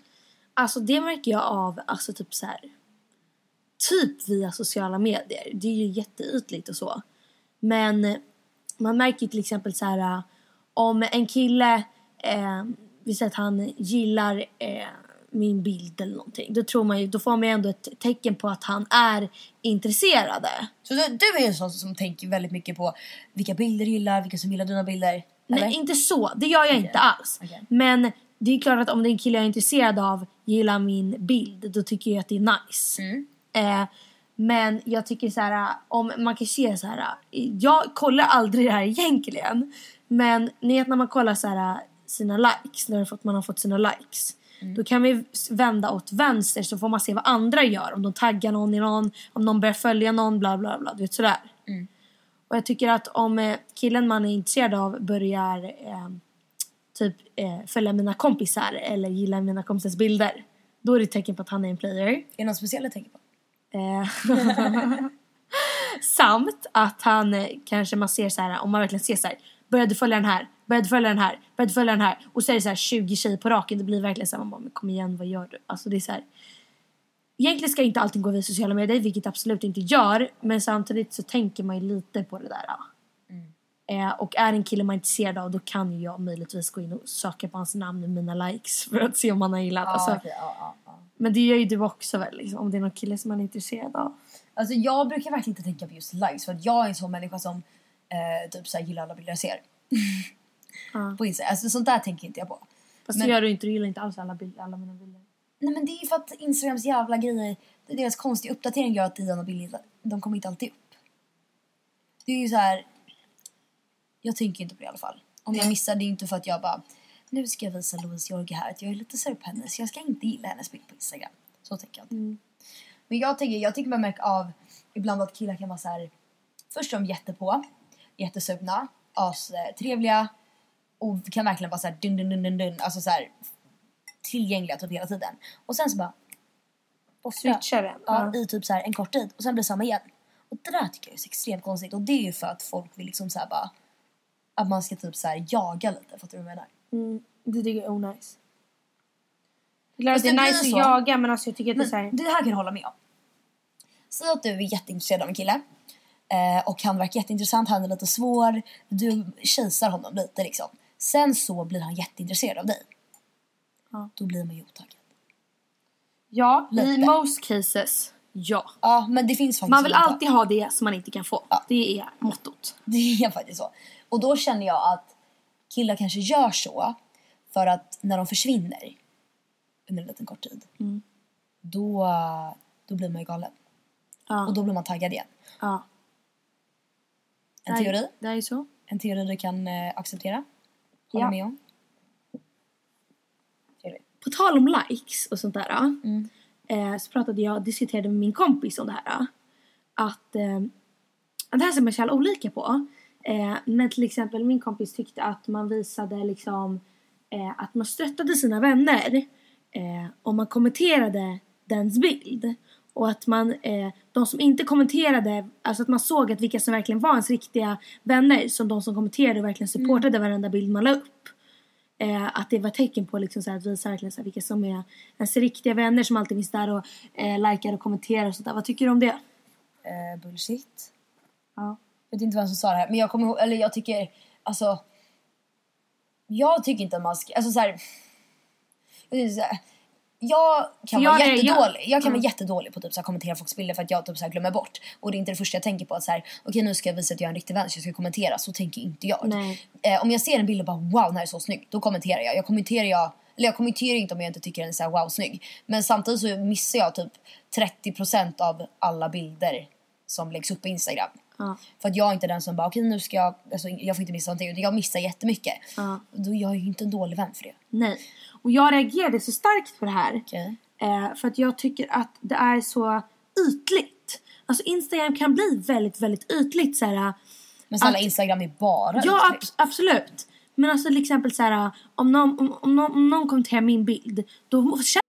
Alltså det märker jag av, alltså typ så här. Typ via sociala medier. Det är ju jätteytligt och så. Men eh, man märker till exempel så här äh, om en kille, eh, vi säger att han gillar eh, min bild eller någonting. Då tror man ju, då får man ju ändå ett tecken på att han är intresserad. Så du, du är en sån som tänker väldigt mycket på vilka bilder du gillar, vilka som gillar dina bilder? Eller? Nej, inte så. Det gör jag inte alls. Okej. Men det är klart att om det är en kille jag är intresserad av gillar min bild, då tycker jag att det är nice. Mm. Eh, men jag tycker så här, om man kan se så här. Jag kollar aldrig det här egentligen. Men ni vet när man kollar så här sina likes, när man har fått- sina likes. Då kan vi vända åt vänster så får man se vad andra gör. Om de taggar någon i någon, om någon börjar följa någon, bla bla bla. Du vet sådär. Och jag tycker att om eh, killen man är intresserad av börjar eh, typ eh, följa mina kompisar eller gilla mina kompisars bilder. Då är det ett tecken på att han är en player. Är det något speciellt du tänker på? Eh, samt att han eh, kanske man ser så här om man verkligen ser så här. Började följa den här, började följa den här, började följa den här. Och så är det så här 20 tjejer på raken. Det blir verkligen så här, man bara, men kom igen vad gör du? Alltså det är så här. Egentligen ska inte allting gå via sociala medier, vilket absolut inte gör. Men samtidigt så tänker man ju lite på det där. Ja. Eh, och är en kille man är intresserad av då kan ju jag möjligtvis gå in och söka på hans namn i mina likes för att se om han har gillat. alltså, okej, ja, ja, ja. Men det gör ju du också väl liksom, om det är någon kille som man är intresserad av. Alltså jag brukar verkligen inte tänka på just likes för att jag är en sån människa som eh, typ såhär gillar alla bilder jag ser. På Instagram. Alltså sånt där tänker inte jag på. Fast Men- det gör du inte, du gillar inte alls alla, bild, alla mina bilder. Nej men det är ju för att Instagrams jävla grejer, deras konstiga uppdatering gör att dina bilder, de kommer inte alltid upp. Det är ju så här. Jag tänker inte på det i alla fall. Om jag missar det är inte för att jag bara, nu ska jag visa Louise Jorge här att jag är lite sur på henne så jag ska inte gilla hennes bild på Instagram. Så tänker jag inte. Men jag tänker, jag tycker man märker av ibland att killar kan vara så här. Först är de jättepå, jättesugna, astrevliga och kan verkligen vara så här dun dun dun dun dun, alltså så här tillgängliga typ hela tiden. Och sen så bara borta. Switchar den? Ja. i typ så här en kort tid och sen blir det samma igen. Och det där tycker jag är så extremt konstigt och det är ju för att folk vill liksom så här bara att man ska typ så här jaga lite, fattar du vad jag menar? Mm, det tycker jag är onajs. Fast det är det nice blir att så. jaga men alltså jag tycker att det är så här, Men det här kan du hålla med om. Säg att du är jätteintresserad av en kille. Eh, och han verkar jätteintressant, han är lite svår. Du kejsar honom lite liksom. Sen så blir han jätteintresserad av dig. Ja. Då blir man ju otaggad. Ja, i Lite. most cases, ja. Ja, men det finns faktiskt Man vill alltid ha det som man inte kan få. Ja. Det är mottot. Det är faktiskt så. Och då känner jag att killar kanske gör så för att när de försvinner under en liten kort tid då, då blir man ju galen. Ja. Och då blir man taggad igen. ja. En Det är- teori? Det är så. En teori du kan eh, acceptera? Hålla Ja. med om? På tal om likes och sånt där. Eh, så pratade jag, diskuterade med min kompis om det här. Att, eh, att det här ser man så jävla olika på. Eh, men till exempel min kompis tyckte att man visade liksom eh, att man stöttade sina vänner eh, om man kommenterade dens bild. Och att man, eh, de som inte kommenterade, alltså att man såg att vilka som verkligen var ens riktiga vänner som de som kommenterade och verkligen supportade varenda bild man la upp. Eh, att det var tecken på liksom så här, att visa verkligen så här, vilka som är ens riktiga vänner som alltid finns där och eh, likar och kommenterar och sånt där. Vad tycker du om det? Eh, bullshit. Ja. Jag vet inte vem som sa det här, men jag kommer ihåg, eller jag tycker, alltså. Jag tycker inte att man ska, alltså så här. Jag, vet inte, så här, jag kan För vara jag är- jättedålig. Jag, kan Ja. vara jättedålig på typ, så här, kommentera folks bilder för att jag typ, så här, glömmer bort. Och det är inte det första jag tänker på. Att så här, okej nu ska jag visa att jag är en riktig vän så jag ska kommentera. Så tänker inte jag. Eh, om jag ser en bild och bara wow den här är så snygg. Då kommenterar jag. Jag kommenterar, jag, eller jag kommenterar inte om jag inte tycker den är så här, wow snygg. Men samtidigt så missar jag typ 30% av alla bilder som läggs upp på Instagram. Ja. För att jag är inte den som bara okej nu ska jag, alltså, jag får inte missa någonting. utan Jag missar jättemycket. Ja. Då jag är ju inte en dålig vän för det. Nej. Och jag reagerade så starkt på det här. Okej. Eh, för att jag tycker att det är så ytligt. Alltså Instagram kan bli väldigt, väldigt ytligt så här. Men snälla Att- Instagram är bara Ja, uttryck. abs- absolut. Men alltså till exempel så här, om någon, om, om, någon, om någon kommenterar min bild, då känner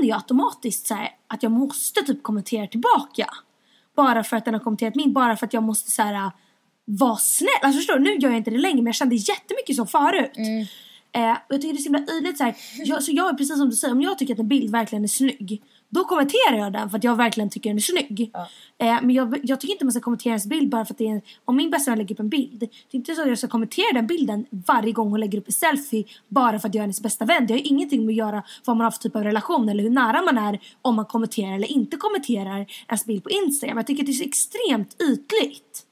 Jag automatiskt så här, att jag måste typ kommentera tillbaka. Bara för att den har kommenterat min, bara för att jag måste så här vara snäll. Alltså förstår du, nu gör jag inte det längre men jag kände jättemycket så förut. Eh, och jag tycker det är så himla ytligt så här. Jag, så jag är precis som du säger, om jag tycker att en bild verkligen är snygg. Då kommenterar jag den för att jag verkligen tycker den är snygg. Eh, men jag, jag tycker inte man ska kommentera ens bild bara för att det är en, om min bästa vän lägger upp en bild. Det är inte så att jag ska kommentera den bilden varje gång hon lägger upp en selfie bara för att jag är hennes bästa vän. Det har ingenting med att göra vad man har för typ av relation eller hur nära man är om man kommenterar eller inte kommenterar ens bild på Instagram. Jag tycker att det är så extremt ytligt.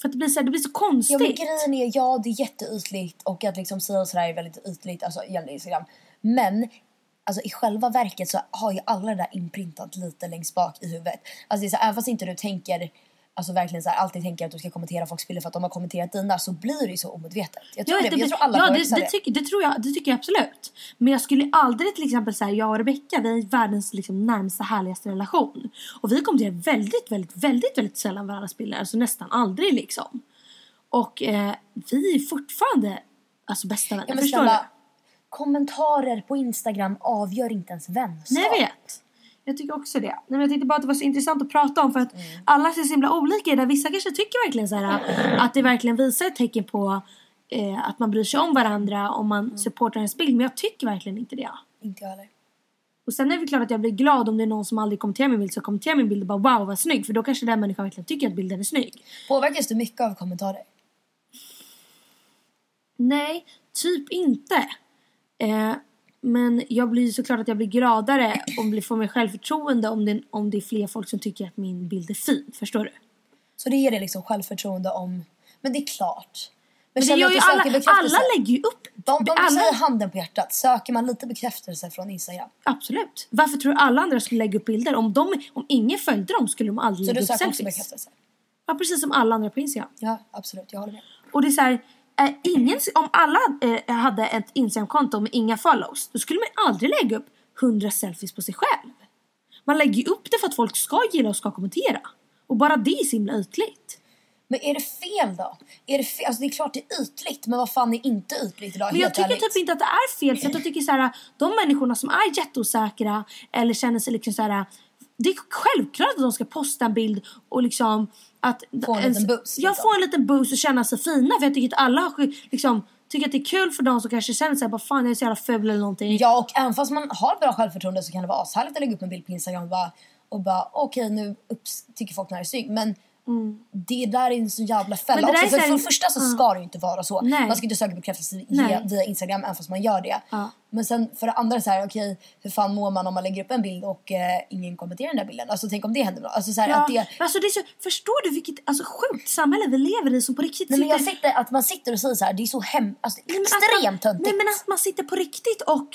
För att det blir så, här, det blir så konstigt. Ja men grejen är, ja det är jätteytligt och att liksom säga sådär är väldigt ytligt, alltså gällande Instagram. Men alltså i själva verket så har ju alla det där inprintat lite längst bak i huvudet. Alltså det är så, här, även fast inte du tänker, alltså verkligen så här, alltid tänker att du ska kommentera folks bilder för att de har kommenterat dina så blir det ju så omedvetet. Jag tror, det, jag tror alla ja, det, det, tycker, det tror jag, det tycker jag absolut. Men jag skulle aldrig till exempel säga jag och Rebecca vi är världens liksom, närmsta härligaste relation. Och vi kommenterar väldigt, väldigt, väldigt, väldigt sällan varandras bilder. Alltså nästan aldrig liksom. Och eh, vi är fortfarande alltså bästa vänner. Ja, förstår du? Kommentarer på Instagram avgör inte ens vänskap. Nej jag vet. Jag tycker också det. Nej, men jag tyckte bara att det var så intressant att prata om för att alla ser så himla olika ut. Vissa kanske tycker verkligen så här att det verkligen visar ett tecken på eh, att man bryr sig om varandra om man supportar ens bild. Men jag tycker verkligen inte det. Inte jag heller. Och sen är det klart att jag blir glad om det är någon som aldrig kommenterar min bild så kommenterar min bild och bara wow vad snygg. För då kanske den människan verkligen tycker att bilden är snygg. Påverkas du mycket av kommentarer? Nej, typ inte. Eh, men jag blir såklart att jag blir gladare och får mer självförtroende om det, om det är fler folk som tycker att min bild är fin. Förstår du? Så det ger dig liksom självförtroende om... Men det är klart. Men det känner gör du ju du alla, alla lägger ju upp. De, de alla, säger handen på hjärtat. Söker man lite bekräftelse från Instagram? Absolut. Varför tror du alla andra skulle lägga upp bilder? Om, de, om ingen följde dem skulle de aldrig Så lägga du upp söker också selfies. bekräftelse? Ja, precis som alla andra på Instagram. Ja, absolut. Jag håller med. Och det är så här, eh, ingen, om alla eh, hade ett Instagram-konto med inga follows, då skulle man aldrig lägga upp 100 selfies på sig själv. Man lägger ju upp det för att folk ska gilla och ska kommentera. Och bara det är så himla ytligt. Men är det fel då? Är det, fel? Alltså det är klart det är ytligt, men vad fan är inte ytligt idag? Men jag tycker ärligt? typ inte att det är fel. För jag tycker så här, de människorna som är jätteosäkra eller känner sig liksom så här. Det är självklart att de ska posta en bild och liksom att Få en liten boost, Jag liksom. får en liten boost och känna sig fina. För jag tycker att alla har liksom tycker att det är kul för de som kanske känner sig bara fan jag är så jävla ful eller någonting. Ja, och även fast man har bra självförtroende så kan det vara ashärligt att lägga upp en bild på Instagram och bara, och bara okej nu upps, tycker folk den här är snygg. Men det där är en så jävla Mm. Fälla också. För, för det första så ska det ju inte vara så. Nej. Man ska inte söka bekräftelse via, via Instagram även fast man gör det. Ja. Men sen för det andra så här, okej hur fan mår man om man lägger upp en bild och eh, ingen kommenterar den där bilden? Alltså tänk om det händer. Alltså så här, Ja, att det, alltså det är så, förstår du vilket alltså, sjukt samhälle vi lever i som på riktigt Nej, men jag sitter- sitter, att man sitter och säger så här, det är så hem, alltså, Nej, extremt töntigt. Nej men att man sitter på riktigt och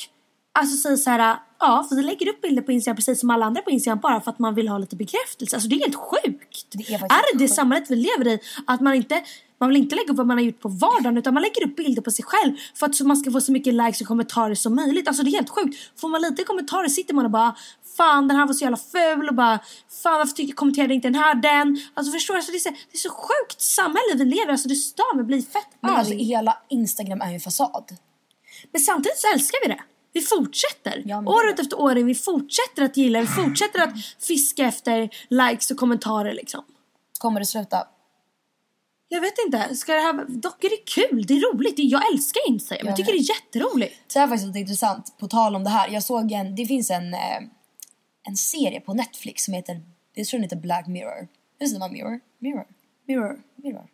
alltså säger så här, ja för vi lägger upp bilder på Instagram precis som alla andra på Instagram bara för att man vill ha lite bekräftelse. Alltså det är helt sjukt. Det är är det det samhället vi lever i? Att man inte man vill inte lägga upp vad man har gjort på vardagen utan man lägger upp bilder på sig själv för att man ska få så mycket likes och kommentarer som möjligt. Alltså det är helt sjukt. Får man lite kommentarer sitter man och bara Fan den här var så jävla ful och bara Fan varför tycker, kommenterade inte den här den? Alltså förstår du? Alltså, det, är så, det är så sjukt samhälle vi lever i. Alltså det stör mig, blir fett Men arg. alltså hela Instagram är ju en fasad. Men samtidigt så älskar vi det. Vi fortsätter. Ja, år är ut efter år. Vi fortsätter att gilla. Vi fortsätter att fiska efter likes och kommentarer liksom. Kommer det sluta? Jag vet inte. Ska det här... Dock är det kul. Det är roligt. Jag älskar Instagram. Jag Jag tycker det är jätteroligt. Det här är faktiskt intressant på tal om det här. Jag såg en, det finns en, eh, en serie på Netflix som heter, jag tror den heter Black Mirror. Hur säger man mirror? Mirror? Mirror. Mirror?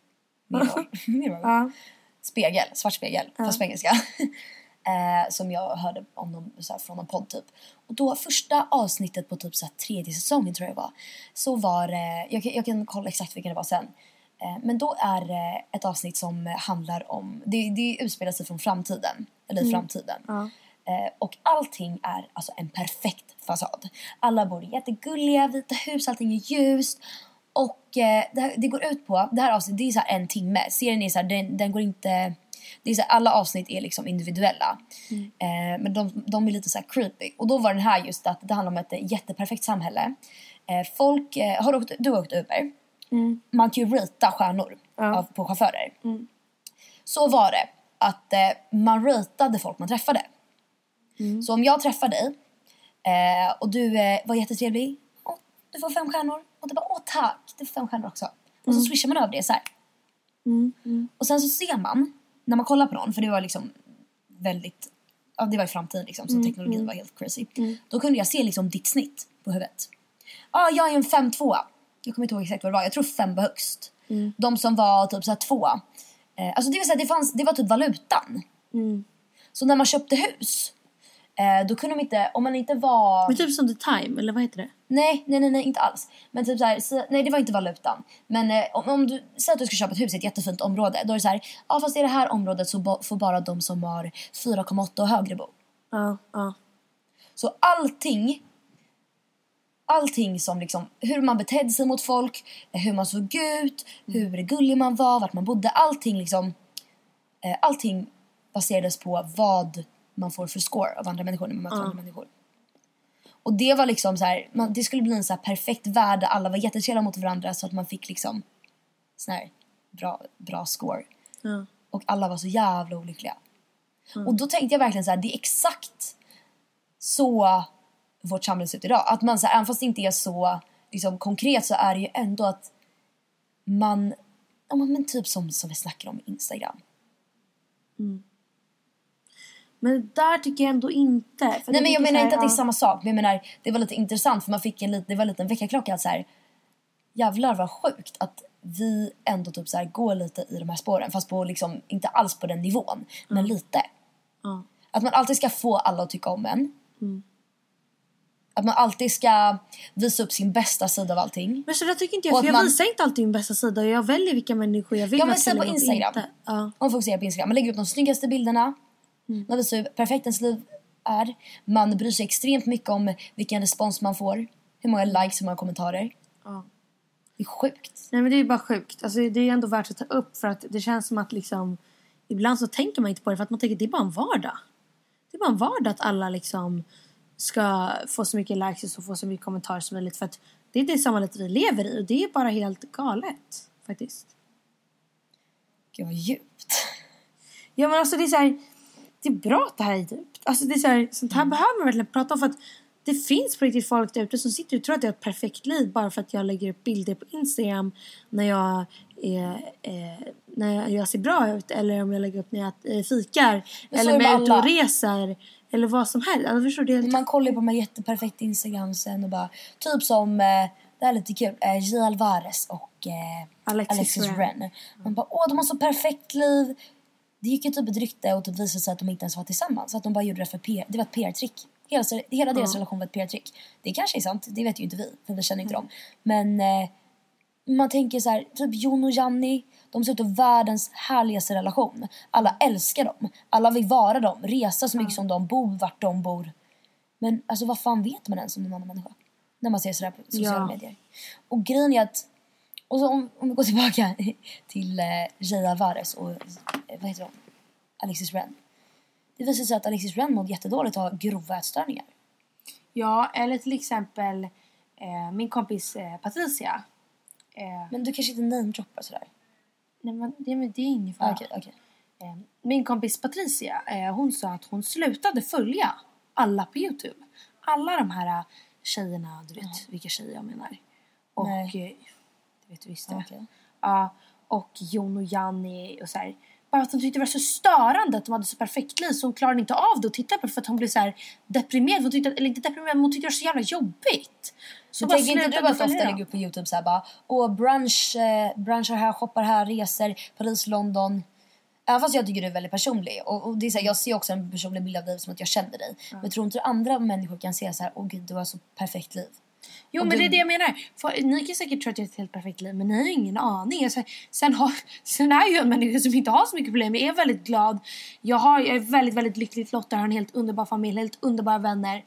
Mirror? mirror. Spegel, svart spegel, fast på engelska. eh, som jag hörde om dem, så här, från någon podd typ. Och då första avsnittet på typ så här, tredje säsongen tror jag det var. Så var det, jag, kan- jag kan kolla exakt vilken det var sen. Eh, men då är det ett avsnitt som handlar om, det, det utspelar sig från framtiden. Eller i framtiden. Eh, och allting är alltså en perfekt fasad. Alla bor i jättegulliga vita hus, allting är ljust. Och eh, det, här, det går ut på, det här avsnittet det är så en timme. Serien är så här, den, den går inte, det är så här, alla avsnitt är liksom individuella. Eh, men de, de är lite så här creepy. Och då var den här just att det handlar om ett jätteperfekt samhälle. Eh, folk, eh, har du åkt, du har åkt Uber? Man kan ju rita stjärnor av, på chaufförer. Så var det att eh, man ratade folk man träffade. Så om jag träffar dig eh, och du eh, var jättetrevlig. Åh, du får fem stjärnor. Och du bara åh tack, du får fem stjärnor också. Och så swishar man över det så här. Och sen så ser man, när man kollar på någon, för det var liksom väldigt, ja det var i framtiden liksom så teknologin var helt crazy. Då kunde jag se liksom ditt snitt på huvudet. Ja, ah, jag är en 5-2. Jag kommer inte ihåg exakt vad det var, jag tror 5 var högst. De som var typ såhär 2. Eh, alltså det vill säga det, fanns, det var typ valutan. Så när man köpte hus, eh, då kunde de inte, om man inte var... Men typ som The Time, eller vad heter det? Nej, nej, nej, nej inte alls. Men typ så här, så, nej det var inte valutan. Men eh, om, om du säger att du ska köpa ett hus i ett jättefint område. Då är det så här, ja fast i det här området så bo, får bara de som har 4,8 och högre bo. Ja, ja. Så allting, allting som liksom, hur man betedde sig mot folk, eh, hur man såg ut, hur gullig man var, vart man bodde. Allting liksom, eh, allting baserades på vad man får för score av andra människor när man möter andra människor. Och det var liksom så här, man, det skulle bli en så här perfekt värld där alla var jättetrevliga mot varandra så att man fick liksom sån här bra, bra score. Ja. Och alla var så jävla olyckliga. Och då tänkte jag verkligen så här, det är exakt så vårt samhälle ser ut idag. Att man så här, även fast det inte är så liksom, konkret så är det ju ändå att man, ja men typ som, som vi snackar om Instagram. Men där tycker jag ändå inte. Nej men jag menar så inte att det är samma sak. Men jag menar, det var lite intressant för man fick en, det var en liten väckarklocka att så här, jävlar vad sjukt att vi ändå typ så här går lite i de här spåren. Fast på liksom, inte alls på den nivån, men lite. Ja. Att man alltid ska få alla att tycka om en. Att man alltid ska visa upp sin bästa sida av allting. Men så där tycker inte jag. För jag man- visar inte alltid min bästa sida. Jag väljer vilka människor jag vill Ja men säg på Instagram. Inte. Ja. Man fokuserar på Instagram. Man lägger upp de snyggaste bilderna. Man visar hur perfekt ens liv är. Man bryr sig extremt mycket om vilken respons man får. Hur många likes, hur många kommentarer. Ja. Det är sjukt. Nej men det är bara sjukt. Alltså, det är ändå värt att ta upp för att det känns som att liksom ibland så tänker man inte på det för att man tänker det är bara en vardag. Det är bara en vardag att alla liksom ska få så mycket likes och få så mycket kommentarer som möjligt för att det är det samhället vi lever i och det är bara helt galet faktiskt. Gud vad djupt. Ja men alltså det är så här, det är bra att det här är djupt. Alltså det är så här, sånt här behöver man verkligen prata om för att det finns på riktigt folk där ute som sitter och tror att jag har ett perfekt liv bara för att jag lägger upp bilder på Instagram när jag, är, eh, när jag, ser bra ut eller om jag lägger upp när jag eh, fikar eller det jag är ute och reser eller vad som helst. Alltså, förstår du? Man kollar ju på de här jätteperfekta Instagram sen och bara typ som eh, det här är lite kul. Eh, J. Alvarez och eh, Alexis Alexis. Ren. Man bara åh de har så perfekt liv. Det gick ju typ ett rykte och typ visade sig att de inte ens var tillsammans. Att de bara gjorde det för PR. Det var ett PR-trick. Hela, hela deras relation var ett PR-trick. Det kanske är sant, det vet ju inte vi. För vi känner inte dem. Men eh, man tänker så här, typ Jon och Janni. De ser ut att världens härligaste relation. Alla älskar dem. Alla vill vara dem. Resa så mycket som de bor, vart de bor. Men alltså vad fan vet man ens om en annan människa? När man ser sådär på sociala Ja. medier. Och grejen är att, och så om, om vi går tillbaka till eh, Jay Alvarez och eh, vad heter hon? Alexis Ren. Det visar sig att Alexis Ren mådde jättedåligt och har grova ätstörningar. Ja, eller till exempel eh, min kompis eh, Patricia. Eh, Men du kanske inte namedroppar sådär? nej, men det, men det är ingen fara. Okej, okej. Eh, Min kompis Patricia, eh, hon sa att hon slutade följa alla på Youtube. Alla de här eh, tjejerna, du vet vilka tjejer jag menar. Och, Nej. eh, vet du visst det. Okej. Ja, och Jon och Janni och så här. Bara att hon tyckte det var så störande att de hade så perfekt liv så hon klarade inte av det att titta på det för att hon blev så här deprimerad. Hon tyckte, eller inte deprimerad men hon tyckte det var så jävla jobbigt. Så bara tänker inte du att ofta lägger upp på Youtube såhär bara Åh brunch, eh, brunchar här, shoppar här, reser, Paris, London. Även fast jag tycker du är väldigt personlig. Och, och det är så här, jag ser också en personlig bild av dig som att jag känner dig. Men tror inte andra människor kan se så här, åh gud du har så perfekt liv. Jo men det är det jag menar. För, ni kan säkert tro att jag har ett helt perfekt liv men ni har ju ingen aning. Alltså, sen, har, sen är jag en människa som inte har så mycket problem. Jag är väldigt glad. Jag, har, jag är väldigt väldigt lyckligt lottad. Jag har en helt underbar familj, helt underbara vänner.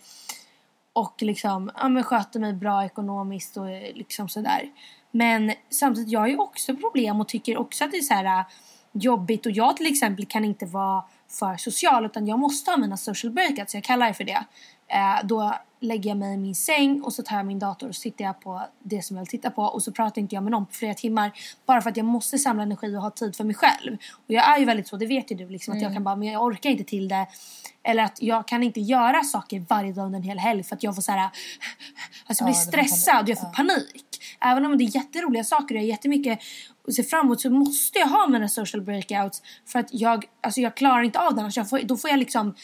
Och liksom ja, men sköter mig bra ekonomiskt och eh, liksom sådär. Men samtidigt jag har ju också problem och tycker också att det är så här äh, jobbigt. Och jag till exempel kan inte vara för social utan jag måste ha mina social breakouts. Jag kallar det för det. Eh, då lägger jag mig i min säng och så tar jag min dator och så tittar jag på det som jag vill titta på och så pratar inte jag med någon på flera timmar bara för att jag måste samla energi och ha tid för mig själv. Och jag är ju väldigt så, det vet ju du liksom att jag kan bara, men jag orkar inte till det. Eller att jag kan inte göra saker varje dag under en hel helg för att jag får så här, alltså bli Ja, det får stressad och jag får panik. Även om det är jätteroliga saker och jag har jättemycket att se fram emot så måste jag ha mina social breakouts för att jag, alltså jag klarar inte av det annars. Jag får, då får jag liksom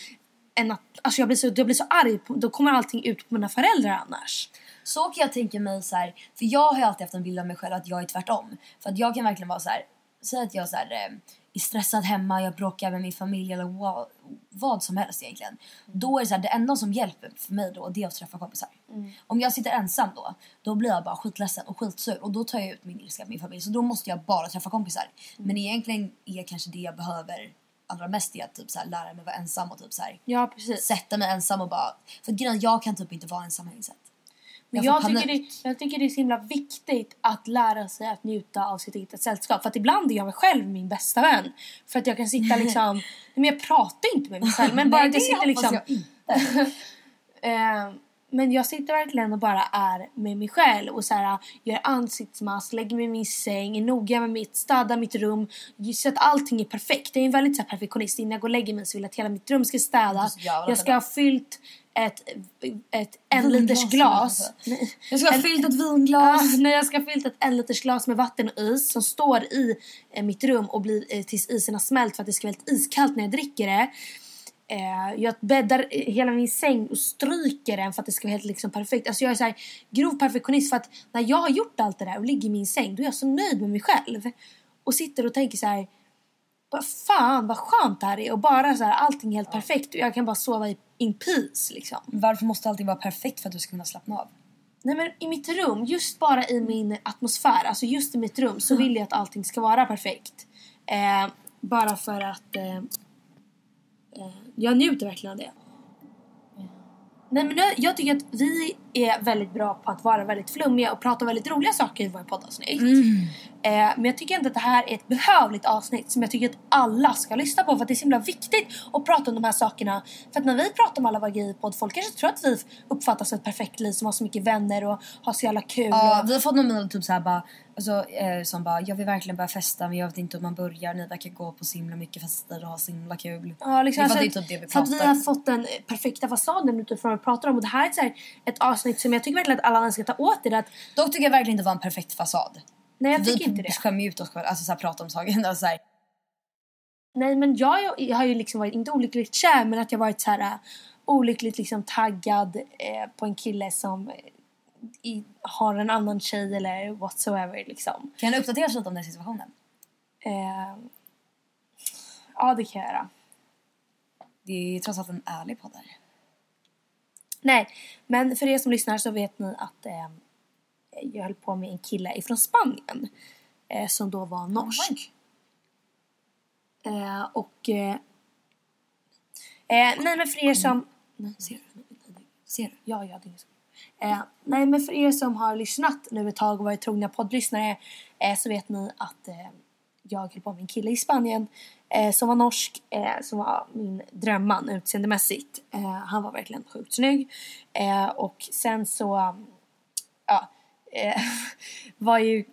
en, att- alltså jag blir så, jag blir så arg, på, då kommer allting ut på mina föräldrar annars. Så kan jag tänka mig så här, för jag har ju alltid haft en bild av mig själv att jag är tvärtom. För att jag kan verkligen vara så här, säg att jag så här, eh, är stressad hemma, jag bråkar med min familj eller vad, vad som helst egentligen. Då är det så här, det enda som hjälper för mig då det är att träffa kompisar. Om jag sitter ensam då, då blir jag bara skitledsen och skitsur och då tar jag ut min ilska på min familj. Så då måste jag bara träffa kompisar. Men egentligen är kanske det jag behöver allra mest är att typ så här, lära mig vara ensam och typ så här, Ja precis. sätta mig ensam och bara... För grejen jag kan typ inte vara ensam jag insett. Men Jag jag, tycker det, jag tycker det är så himla viktigt att lära sig att njuta av sitt eget sällskap. För att ibland är jag mig själv min bästa vän. För att jag kan sitta liksom... Men jag pratar inte med mig själv. Men bara Nej, att jag sitter liksom... jag inte. Eh, men jag sitter verkligen och bara är med mig själv och så här, gör ansiktsmask, lägger mig i min säng, är noga med mitt, städar mitt rum, så att allting är perfekt. Jag är en väldigt så här, perfektionist. Innan jag går och lägger mig så vill jag att hela mitt rum ska städas. Jag ska ha fyllt ett, ett en liters glas. Nej. Jag ska ha fyllt ett vinglas. Ja, när jag ska ha fyllt ett en liters glas med vatten och is som står i eh, mitt rum och blir eh, tills isen har smält för att det ska vara helt iskallt när jag dricker det. Eh, jag bäddar hela min säng och stryker den för att det ska vara helt liksom, perfekt. Alltså jag är så här grov perfektionist för att när jag har gjort allt det där och ligger i min säng då är jag så nöjd med mig själv. Och sitter och tänker så här. Vad fan vad skönt det här är och bara så här allting är helt perfekt och jag kan bara sova i in peace liksom. Varför måste allting vara perfekt för att du ska kunna slappna av? Nej men i mitt rum, just bara i min atmosfär, alltså just i mitt rum så vill jag att allting ska vara perfekt. Eh, bara för att eh, jag njuter verkligen av det. Nej men jag, jag tycker att vi är väldigt bra på att vara väldigt flummiga och prata väldigt roliga saker i våra poddavsnitt. Eh, men jag tycker inte att det här är ett behövligt avsnitt som jag tycker att alla ska lyssna på för att det är så himla viktigt att prata om de här sakerna. För att när vi pratar om alla vagi podd folk kanske tror att vi uppfattas som ett perfekt liv som har så mycket vänner och har så jävla kul. Ja, och, vi har fått någon mail typ såhär bara, alltså, eh, som bara jag vill verkligen börja festa men jag vet inte hur man börjar. Ni verkar gå på så himla mycket fester och ha så himla kul. Ja, liksom, alltså, det typ det vi för att vi har fått den perfekta fasaden utifrån vad vi pratar om. Och det här är ett, så här, ett avsnitt som jag tycker verkligen att alla ska ta åt er. Att, Dock tycker jag verkligen inte det var en perfekt fasad. nej jag vi tycker inte det. skämmer ju ut oss själva, alltså såhär prata om saker. Alltså, såhär, Nej men jag, jag har ju liksom varit, inte olyckligt kär men att jag varit så här äh, olyckligt liksom taggad eh, på en kille som eh, i, har en annan tjej eller whatsoever liksom. kan du uppdatera oss lite om den situationen? Eh, ja det kan jag göra. Det är trots allt en ärlig podd här. Nej, men för er som lyssnar så vet ni att eh, jag höll på med en kille ifrån Spanien eh, som då var norsk. Eh, och... Eh, eh, nej men för er som... Nej, ser du? Ser du? Ja, ja, det är inget så. Eh, nej, men för er som har lyssnat nu ett tag och varit trogna poddlyssnare eh, så vet ni att eh, jag höll på med en kille i Spanien eh, som var norsk, eh, som var min drömman utseendemässigt. Eh, han var verkligen sjukt snygg. Eh, och sen så, ja, eh, var ju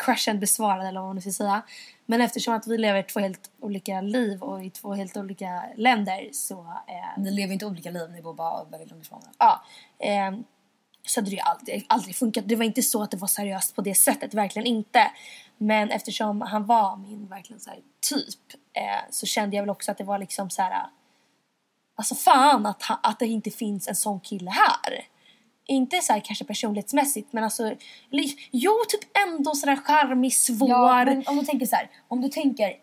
crushen besvarad eller vad man nu ska säga. Men eftersom att vi lever två helt olika liv och i två helt olika länder så eh, Ni lever inte olika liv, ni bor bara väldigt långt ifrån ja, ehm, så hade det ju aldrig, aldrig funkat. Det var inte så att det var seriöst på det sättet, verkligen inte. Men eftersom han var min verkligen så här, typ eh, så kände jag väl också att det var liksom så här. Alltså fan att, att det inte finns en sån kille här. Inte så här kanske personlighetsmässigt men alltså, eller, jo typ ändå sådär charmig, svår. Ja, men om du tänker så här, om du tänker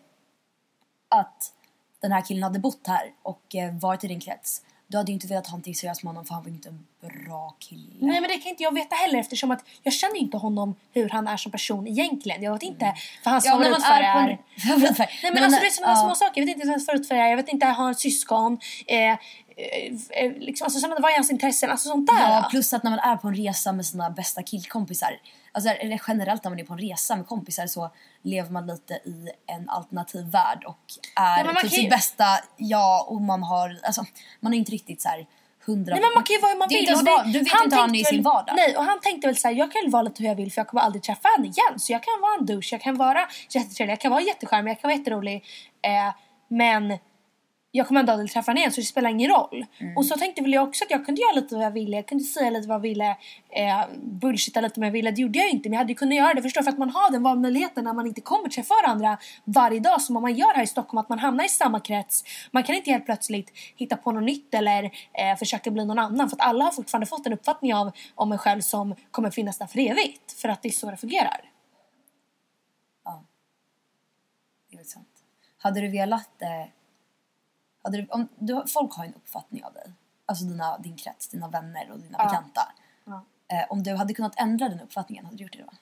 att den här killen hade bott här och eh, varit i din krets. Du hade ju inte velat ha någonting seriöst med honom för han var ju inte en bra kille. Nej men det kan inte jag veta heller eftersom att jag känner inte honom hur han är som person egentligen. Jag vet inte vad hans Ja, favoritfärg är är. Nej men man alltså det är sådana ja. små saker. Jag vet inte vad hans favoritfärg är. Jag vet inte, har han syskon? Eh, liksom, alltså vad är hans intressen? Alltså sånt där. Ja, plus att när man är på en resa med sina bästa killkompisar, alltså, eller generellt när man är på en resa med kompisar så lever man lite i en alternativ värld och är Ja, typ sitt ju- bästa jag och man har, alltså man är inte riktigt så här hundra... Nej men man kan ju vara hur man vill. inte det- du vet inte hur han är i sin vardag. Nej och han tänkte väl såhär, jag kan vara lite hur jag vill för jag kommer aldrig träffa henne igen. Så jag kan vara en douche, jag kan vara jättetrevlig, jag kan vara jättecharmig, jag kan vara jätterolig. Eh, men jag kommer ändå aldrig träffa henne igen så det spelar ingen roll. Mm. Och så tänkte väl jag också att jag kunde göra lite vad jag ville. Jag kunde säga lite vad jag ville. Eh, bullshitta lite om jag ville. Det gjorde jag ju inte men jag hade ju kunnat göra det. Förstår för att man har den valmöjligheten när man inte kommer träffa varandra varje dag som man gör här i Stockholm. Att man hamnar i samma krets. Man kan inte helt plötsligt hitta på något nytt eller eh, försöka bli någon annan. För att alla har fortfarande fått en uppfattning av om en själv som kommer finnas där för evigt. För att det är så det fungerar. Det är sant. Hade du velat... Eh, hade du, om, du, folk har en uppfattning av dig. Alltså dina, din krets, dina vänner och dina bekanta. Ja. Eh, om du hade kunnat ändra den uppfattningen, hade du gjort det då?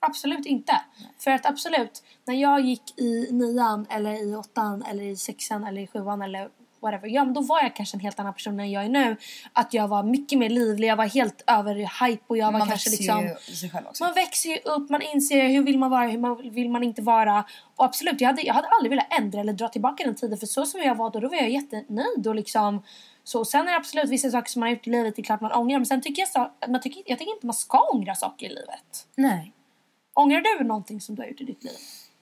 Absolut inte. För att absolut, när jag gick i nian eller i åttan eller i sexan eller i sjuan eller whatever. Ja men då var jag kanske en helt annan person än jag är nu. Att jag var mycket mer livlig, jag var helt över hype och jag var Man kanske liksom... Man växer ju upp, man inser hur vill man vara, hur man, vill man inte vara. Och absolut, jag hade, jag hade aldrig velat ändra eller dra tillbaka den tiden. För så som jag var då, då var jag jättenöjd och liksom... Så sen är det absolut vissa saker som man har gjort i livet, det är klart man ångrar. Men sen tycker jag, så, man tycker, jag tycker inte man ska ångra saker i livet. Nej. Ångrar du någonting som du har gjort i ditt liv?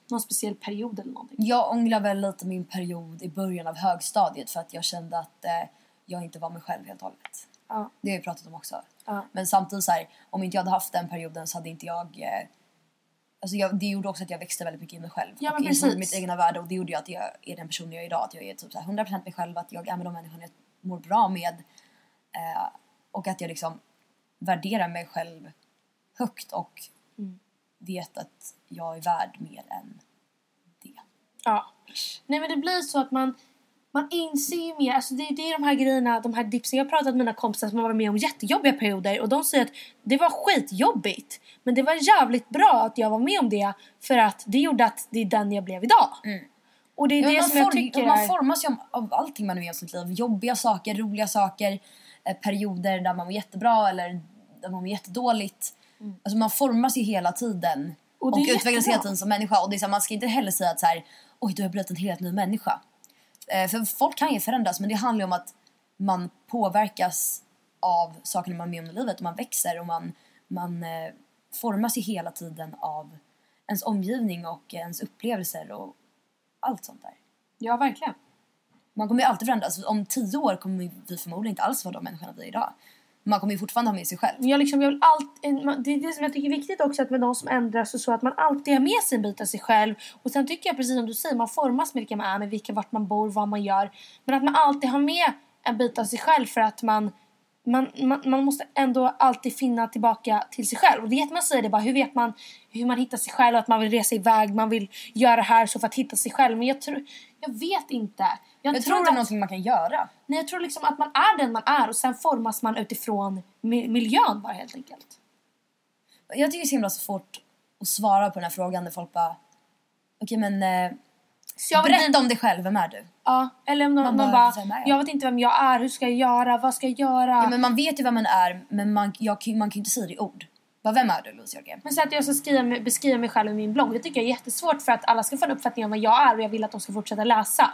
Någon speciell period eller någonting? Jag ångrar väl lite min period i början av högstadiet för att jag kände att eh, jag inte var mig själv helt och hållet. Ja. Det har vi pratat om också. Ja. Men samtidigt så här, om inte jag hade haft den perioden så hade inte jag... Eh, alltså jag, det gjorde också att jag växte väldigt mycket i mig själv. Ja, och precis. mitt egna värde och det gjorde ju att jag är den personen jag är idag. Att jag är typ så här 100% mig själv, att jag är med de människorna jag mår bra med. Eh, och att jag liksom värderar mig själv högt och. Vet att jag är värd mer än det. Ja. Nej men det blir så att man, man inser ju mer, alltså det, det är de här grejerna, de här dipsen. Jag har pratat med mina kompisar som har varit med om jättejobbiga perioder och de säger att det var skitjobbigt. Men det var jävligt bra att jag var med om det för att det gjorde att det är den jag blev idag. Och det är Ja, det man, som jag tycker man formas ju av allting man är med om i sitt liv. Jobbiga saker, roliga saker, eh, perioder där man mår jättebra eller där man mår jättedåligt. Alltså man formas ju hela tiden Mm. Och och, utvecklas hela tiden som människa. Och det är så, här, man ska inte heller säga att så här, oj du har blivit en helt ny människa. Eh, för folk kan ju förändras men det handlar om att man påverkas av sakerna man är med om i livet och man växer och man, man eh, formas ju hela tiden av ens omgivning och ens upplevelser och allt sånt där. Ja verkligen. Man kommer ju alltid förändras. Om tio år kommer vi förmodligen inte alls vara de människorna vi är idag. Man kommer ju fortfarande ha med sig själv. Jag, liksom, jag vill allt, det är det som jag tycker är viktigt också att med de som ändras så att man alltid har med sig en bit av sig själv. Och sen tycker jag precis som du säger, man formas med vilka man är, med vilka, vart man bor, vad man gör. Men att man alltid har med en bit av sig själv för att man man, man, man måste ändå alltid finna tillbaka till sig själv. Och det är jättemånga säger det bara, hur vet man hur man hittar sig själv? Att man vill resa iväg, man vill göra det här så för att hitta sig själv. Men jag tror, jag vet inte. Jag, Jag tror det inte är att- någonting man kan göra. Nej, jag tror liksom att man är den man är och sen formas man utifrån mi- miljön bara helt enkelt. Jag tycker det är så himla svårt att svara på den här frågan när folk bara Okej men berätta inte- om dig själv, vem är du? Ja, eller om någon, Man någon bara, bara, jag? jag vet inte vem jag är, hur ska jag göra, vad ska jag göra? Ja, men, men man vet ju vem man är men man, jag, kan- man kan ju inte säga det i ord. Bara, vem är du Louise Jörgen? så att jag ska skriva, beskriva mig själv i min blogg, det tycker jag är jättesvårt för att alla ska få en uppfattning om vad jag är och jag vill att de ska fortsätta läsa.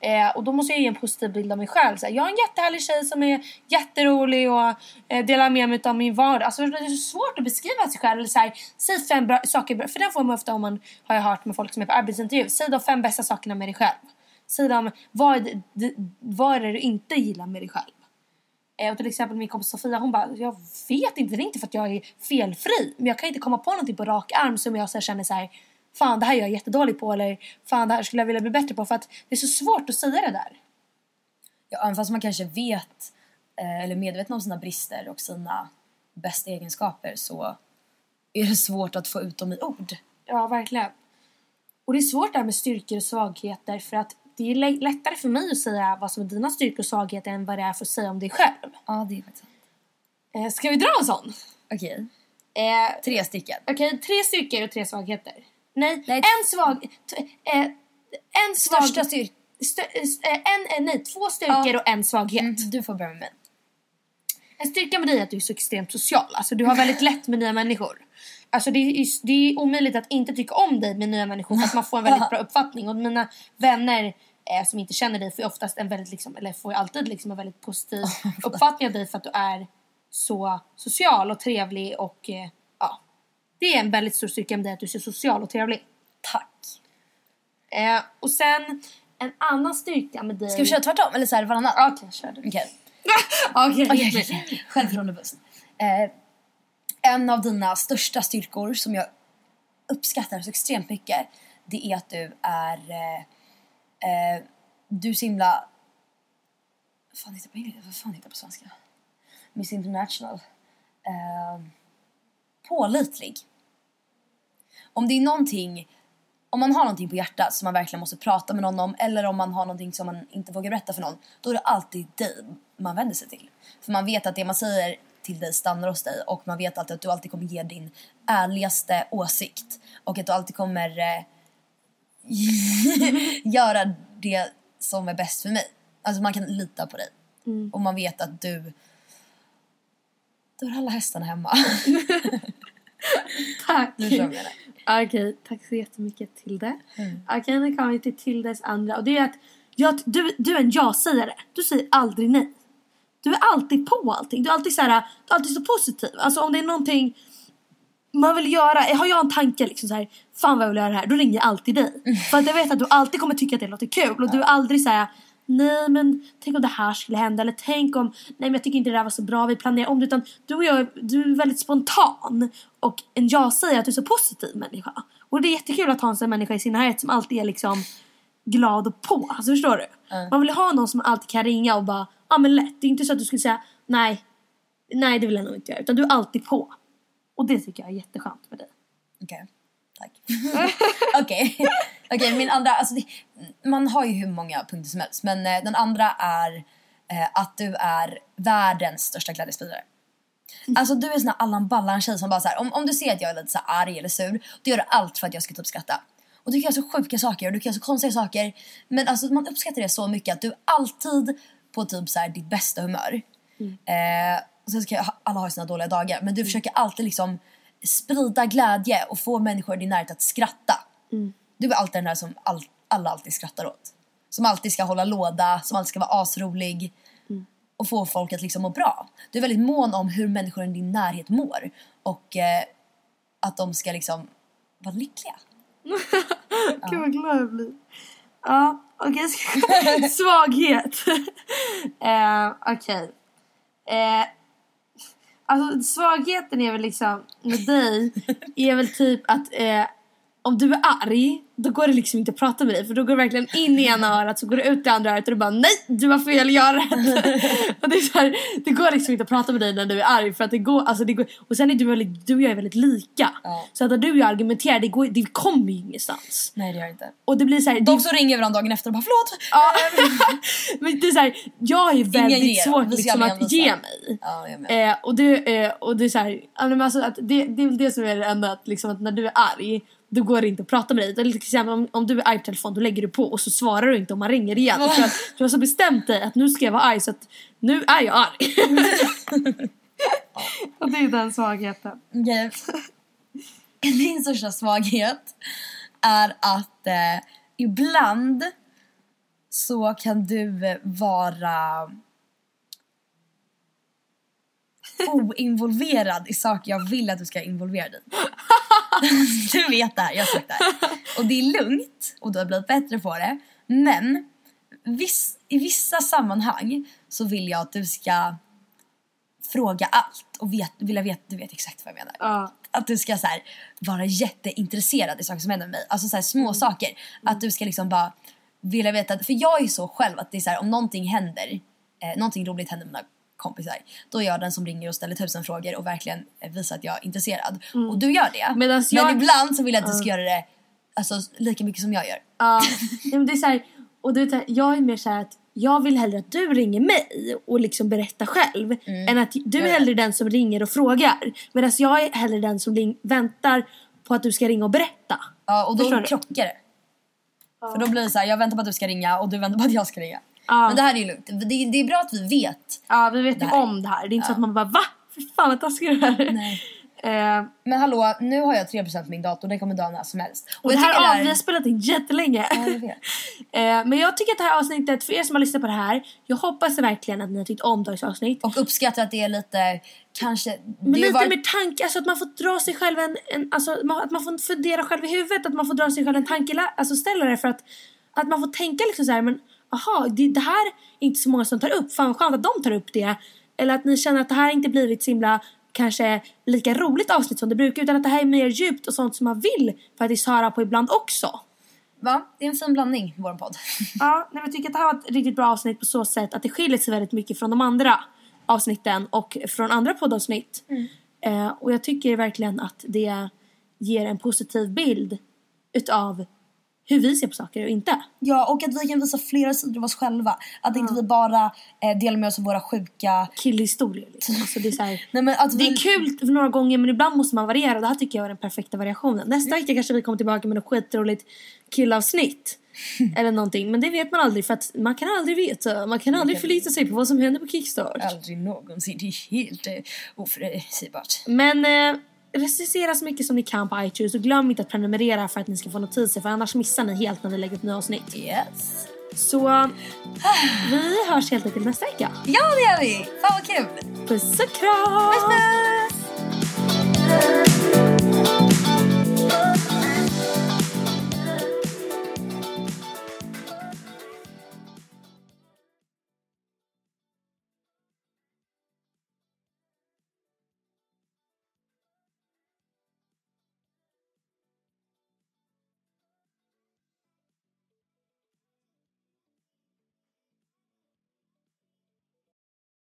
Eh, och då måste jag ge en positiv bild av mig själv. Såhär, jag är en jättehärlig tjej som är jätterolig och eh, delar med mig av min vardag. Alltså, det är så svårt att beskriva sig själv. Eller så säg fem bra saker, bra- för den får man ofta om man har jag hört med folk som är på arbetsintervju. Säg de fem bästa sakerna med dig själv. Säg dem, vad är det, vad är det du inte gillar med dig själv? Eh, och till exempel min kompis Sofia hon bara, jag vet inte, det är inte för att jag är felfri. Men jag kan inte komma på någonting på rak arm som jag så känner så fan det här är jag jättedålig på eller fan det här skulle jag vilja bli bättre på. För att det är så svårt att säga det där. Ja, även fast man kanske vet eh, eller är medveten om sina brister och sina bästa egenskaper så är det svårt att få ut dem i ord. Ja, verkligen. Och det är svårt där med styrkor och svagheter för att det är lä- lättare för mig att säga vad som är dina styrkor och svagheter än vad det är för att säga om dig själv. Ja, det är faktiskt sant. Eh, ska vi dra en sån? Okej, Eh, tre stycken. Okej, tre styrkor och tre svagheter. Nej, Nej, en svag... Eh, en svag... Största styrka. Stö- eh, en, nej, två styrkor Ja. och en svaghet. Mm, du får börja med mig. En styrka med dig är att du är så extremt social. Alltså du har väldigt lätt med nya människor. Alltså det är, det är omöjligt att inte tycka om dig med nya människor för att man får en väldigt bra uppfattning. Och mina vänner eh, som inte känner dig får ju oftast en väldigt liksom, eller får ju alltid liksom en väldigt positiv uppfattning av dig för att du är så social och trevlig och eh. Det är en väldigt stor styrka med dig att du är så social och trevlig. Tack. Eh, och sen en annan styrka med dig... Ska vi köra tvärtom eller så här varannan? Okej, kör du. Okej. Okej, okej. Självförtroende-boost. Eh, en av dina största styrkor som jag uppskattar så extremt mycket det är att du är... Eh, eh, du är så himla... Vad fan heter det på engelska? Vad fan heter det på svenska? Miss International. Eh, pålitlig. Om det är någonting... Om man har någonting på hjärtat som man verkligen måste prata med någon om eller om man har någonting som man inte vågar berätta för någon då är det alltid dig man vänder sig till. För man vet att det man säger till dig stannar hos dig och man vet alltid att du alltid kommer ge din ärligaste åsikt och att du alltid kommer eh, göra det som är bäst för mig. Alltså man kan lita på dig. Mm. Och man vet att du... Du har alla hästarna hemma. Tack! Vad jag menar. Okej, tack så jättemycket Tilde. Okej, nu kommer vi till Tildes andra och det är att jag, du, du är en ja-sägare. Du säger aldrig nej. Du är alltid på allting. Du är alltid så här, du är alltid så positiv. Alltså om det är någonting man vill göra, har jag en tanke liksom så här, fan vad jag vill göra det här, då ringer jag alltid dig. För att jag vet att du alltid kommer tycka att det låter kul och du är aldrig så här, nej men tänk om det här skulle hända eller tänk om, nej men jag tycker inte det där var så bra, vi planerar om det utan du och jag, du är väldigt spontan och en jag säger att du är så positiv människa. Och det är jättekul att ha en sån människa i sin närhet som alltid är liksom glad och på. Alltså förstår du? Man vill ha någon som alltid kan ringa och bara, ja ah, men lätt. Det är inte så att du skulle säga, nej, nej det vill jag nog inte göra. Utan du är alltid på. Och det tycker jag är jätteskönt med dig. Okej, tack. Okej, Okej, min andra, alltså det, man har ju hur många punkter som helst men eh, den andra är eh, att du är världens största glädjespridare. Alltså du är sån här Allan Ballan tjej som bara så här, om, om du ser att jag är lite så arg eller sur, då gör du allt för att jag ska typ skratta. Och du kan göra så sjuka saker och du kan göra så konstiga saker. Men alltså man uppskattar det så mycket att du alltid på typ så här ditt bästa humör. Eh, och sen ska alla ha sina dåliga dagar men du försöker alltid liksom sprida glädje och få människor i din närhet att skratta. Du är alltid den där som all, alla alltid skrattar åt. Som alltid ska hålla låda, som alltid ska vara asrolig. Och få folk att liksom må bra. Du är väldigt mån om hur människor i din närhet mår. Och eh, att de ska liksom vara lyckliga. Gud vad glad jag blir. Ja, okej. ska- Svaghet. eh, okej. Eh, alltså svagheten är väl liksom med dig är väl typ att eh, om du är arg då går det liksom inte att prata med dig för då går det verkligen in i ena örat så går det ut i andra örat och du bara nej du har fel, jag har rätt. och det, är så här, det går liksom inte att prata med dig när du är arg för att det går, alltså det går, och sen är du väldigt, du och jag är väldigt lika. Ja. Så att när du och jag argumenterar det, går, det kommer ju ingenstans. Nej det gör inte. Och det blir så här, De som ringer varandra dagen efter och bara förlåt. Ja, men det är så här, jag är väldigt ger, svårt liksom att ge mig. Ja. Eh, och, det, eh, och det är så här, alltså att det, det är väl det som är det enda att, liksom, att när du är arg då går det inte att prata med dig. Till exempel om, om du är arg på telefon då lägger du på och så svarar du inte om man ringer igen. För att du har så bestämt dig att nu ska jag vara arg så att nu är jag arg. och det är den svagheten. Okej. Din största svaghet är att eh, ibland så kan du eh, vara oinvolverad i saker jag vill att du ska involvera dig i. Du vet det här, jag har sagt det här. Och det är lugnt och du har blivit bättre på det. Men viss, i vissa sammanhang så vill jag att du ska fråga allt och vet, vilja veta, du vet exakt vad jag menar. Ja. Att du ska så här, vara jätteintresserad i saker som händer med mig. Alltså så här, små saker. Att du ska liksom bara vilja veta. För jag är så själv att det är så här, om någonting händer, eh, någonting roligt händer med mina kompisar. Då är jag den som ringer och ställer tusen frågor och verkligen eh, visar att jag är intresserad. Och du gör det. Medans Men jag- ibland så vill jag att du ska göra det alltså, lika mycket som jag gör. Ja, men det är så här, och du vet, jag är mer så att jag vill hellre att du ringer mig och liksom berättar själv än att du är hellre den som ringer och frågar. Medan jag är hellre den som ring, väntar på att du ska ringa och berätta. Ja, och då krockar det. För då blir det så här, jag väntar på att du ska ringa och du väntar på att jag ska ringa. Ja. Men det här är ju lugnt. Det, det är bra att vi vet. Ja, vi vet Det ju här. om det här. Det är inte så att man bara va? Fy fan vad taskig du är. Nej. Eh, Men hallå, nu har jag 3% på min dator. Den kommer dö när som helst. och det jag här, ja, vi har spelat in jättelänge. Ja, jag eh, men jag tycker att det här avsnittet, för er som har lyssnat på det här, jag hoppas verkligen att ni har tyckt om dagens avsnitt. Och uppskattar att det är lite, kanske... Men det lite varit- mer tanke, alltså att man får dra sig själv en, en alltså man- att man får fundera själv i huvudet, att man får dra sig själv en tankeställare alltså för att, att man får tänka liksom så här, men aha, det, det här är inte så många som tar upp, fan skönt att de tar upp det. Eller att ni känner att det här inte blivit så himla kanske lika roligt avsnitt som det brukar utan att det här är mer djupt och sånt som man vill faktiskt höra på ibland också. Va? Det är en fin blandning, vår podd. Ja, nej, jag tycker att det här var ett riktigt bra avsnitt på så sätt att det skiljer sig väldigt mycket från de andra avsnitten och från andra poddavsnitt. Eh, och jag tycker verkligen att det ger en positiv bild utav hur vi ser på saker och inte. Ja, och att vi kan visa flera sidor av oss själva. Att inte vi bara eh, delar med oss av våra sjuka... Killhistorier liksom. Alltså det, är så här, Nej, men att det vi... är kul några gånger men ibland måste man variera och det här tycker jag är den perfekta variationen. Nästa vecka kanske vi kommer tillbaka med något skitroligt killavsnitt. Eller någonting. Men det vet man aldrig för att man kan aldrig veta. Man kan aldrig förlita sig på vad som händer på Kickstart. Aldrig någonsin. Det är helt eh, oförutsägbart. Men eh, recensera så mycket som ni kan på iTunes och glöm inte att prenumerera för att ni ska få notiser för annars missar ni helt när vi lägger upp nya avsnitt. Yes. Så vi hörs helt enkelt nästa vecka. Ja det gör vi! Fan vad kul! Puss och kram! Puss puss!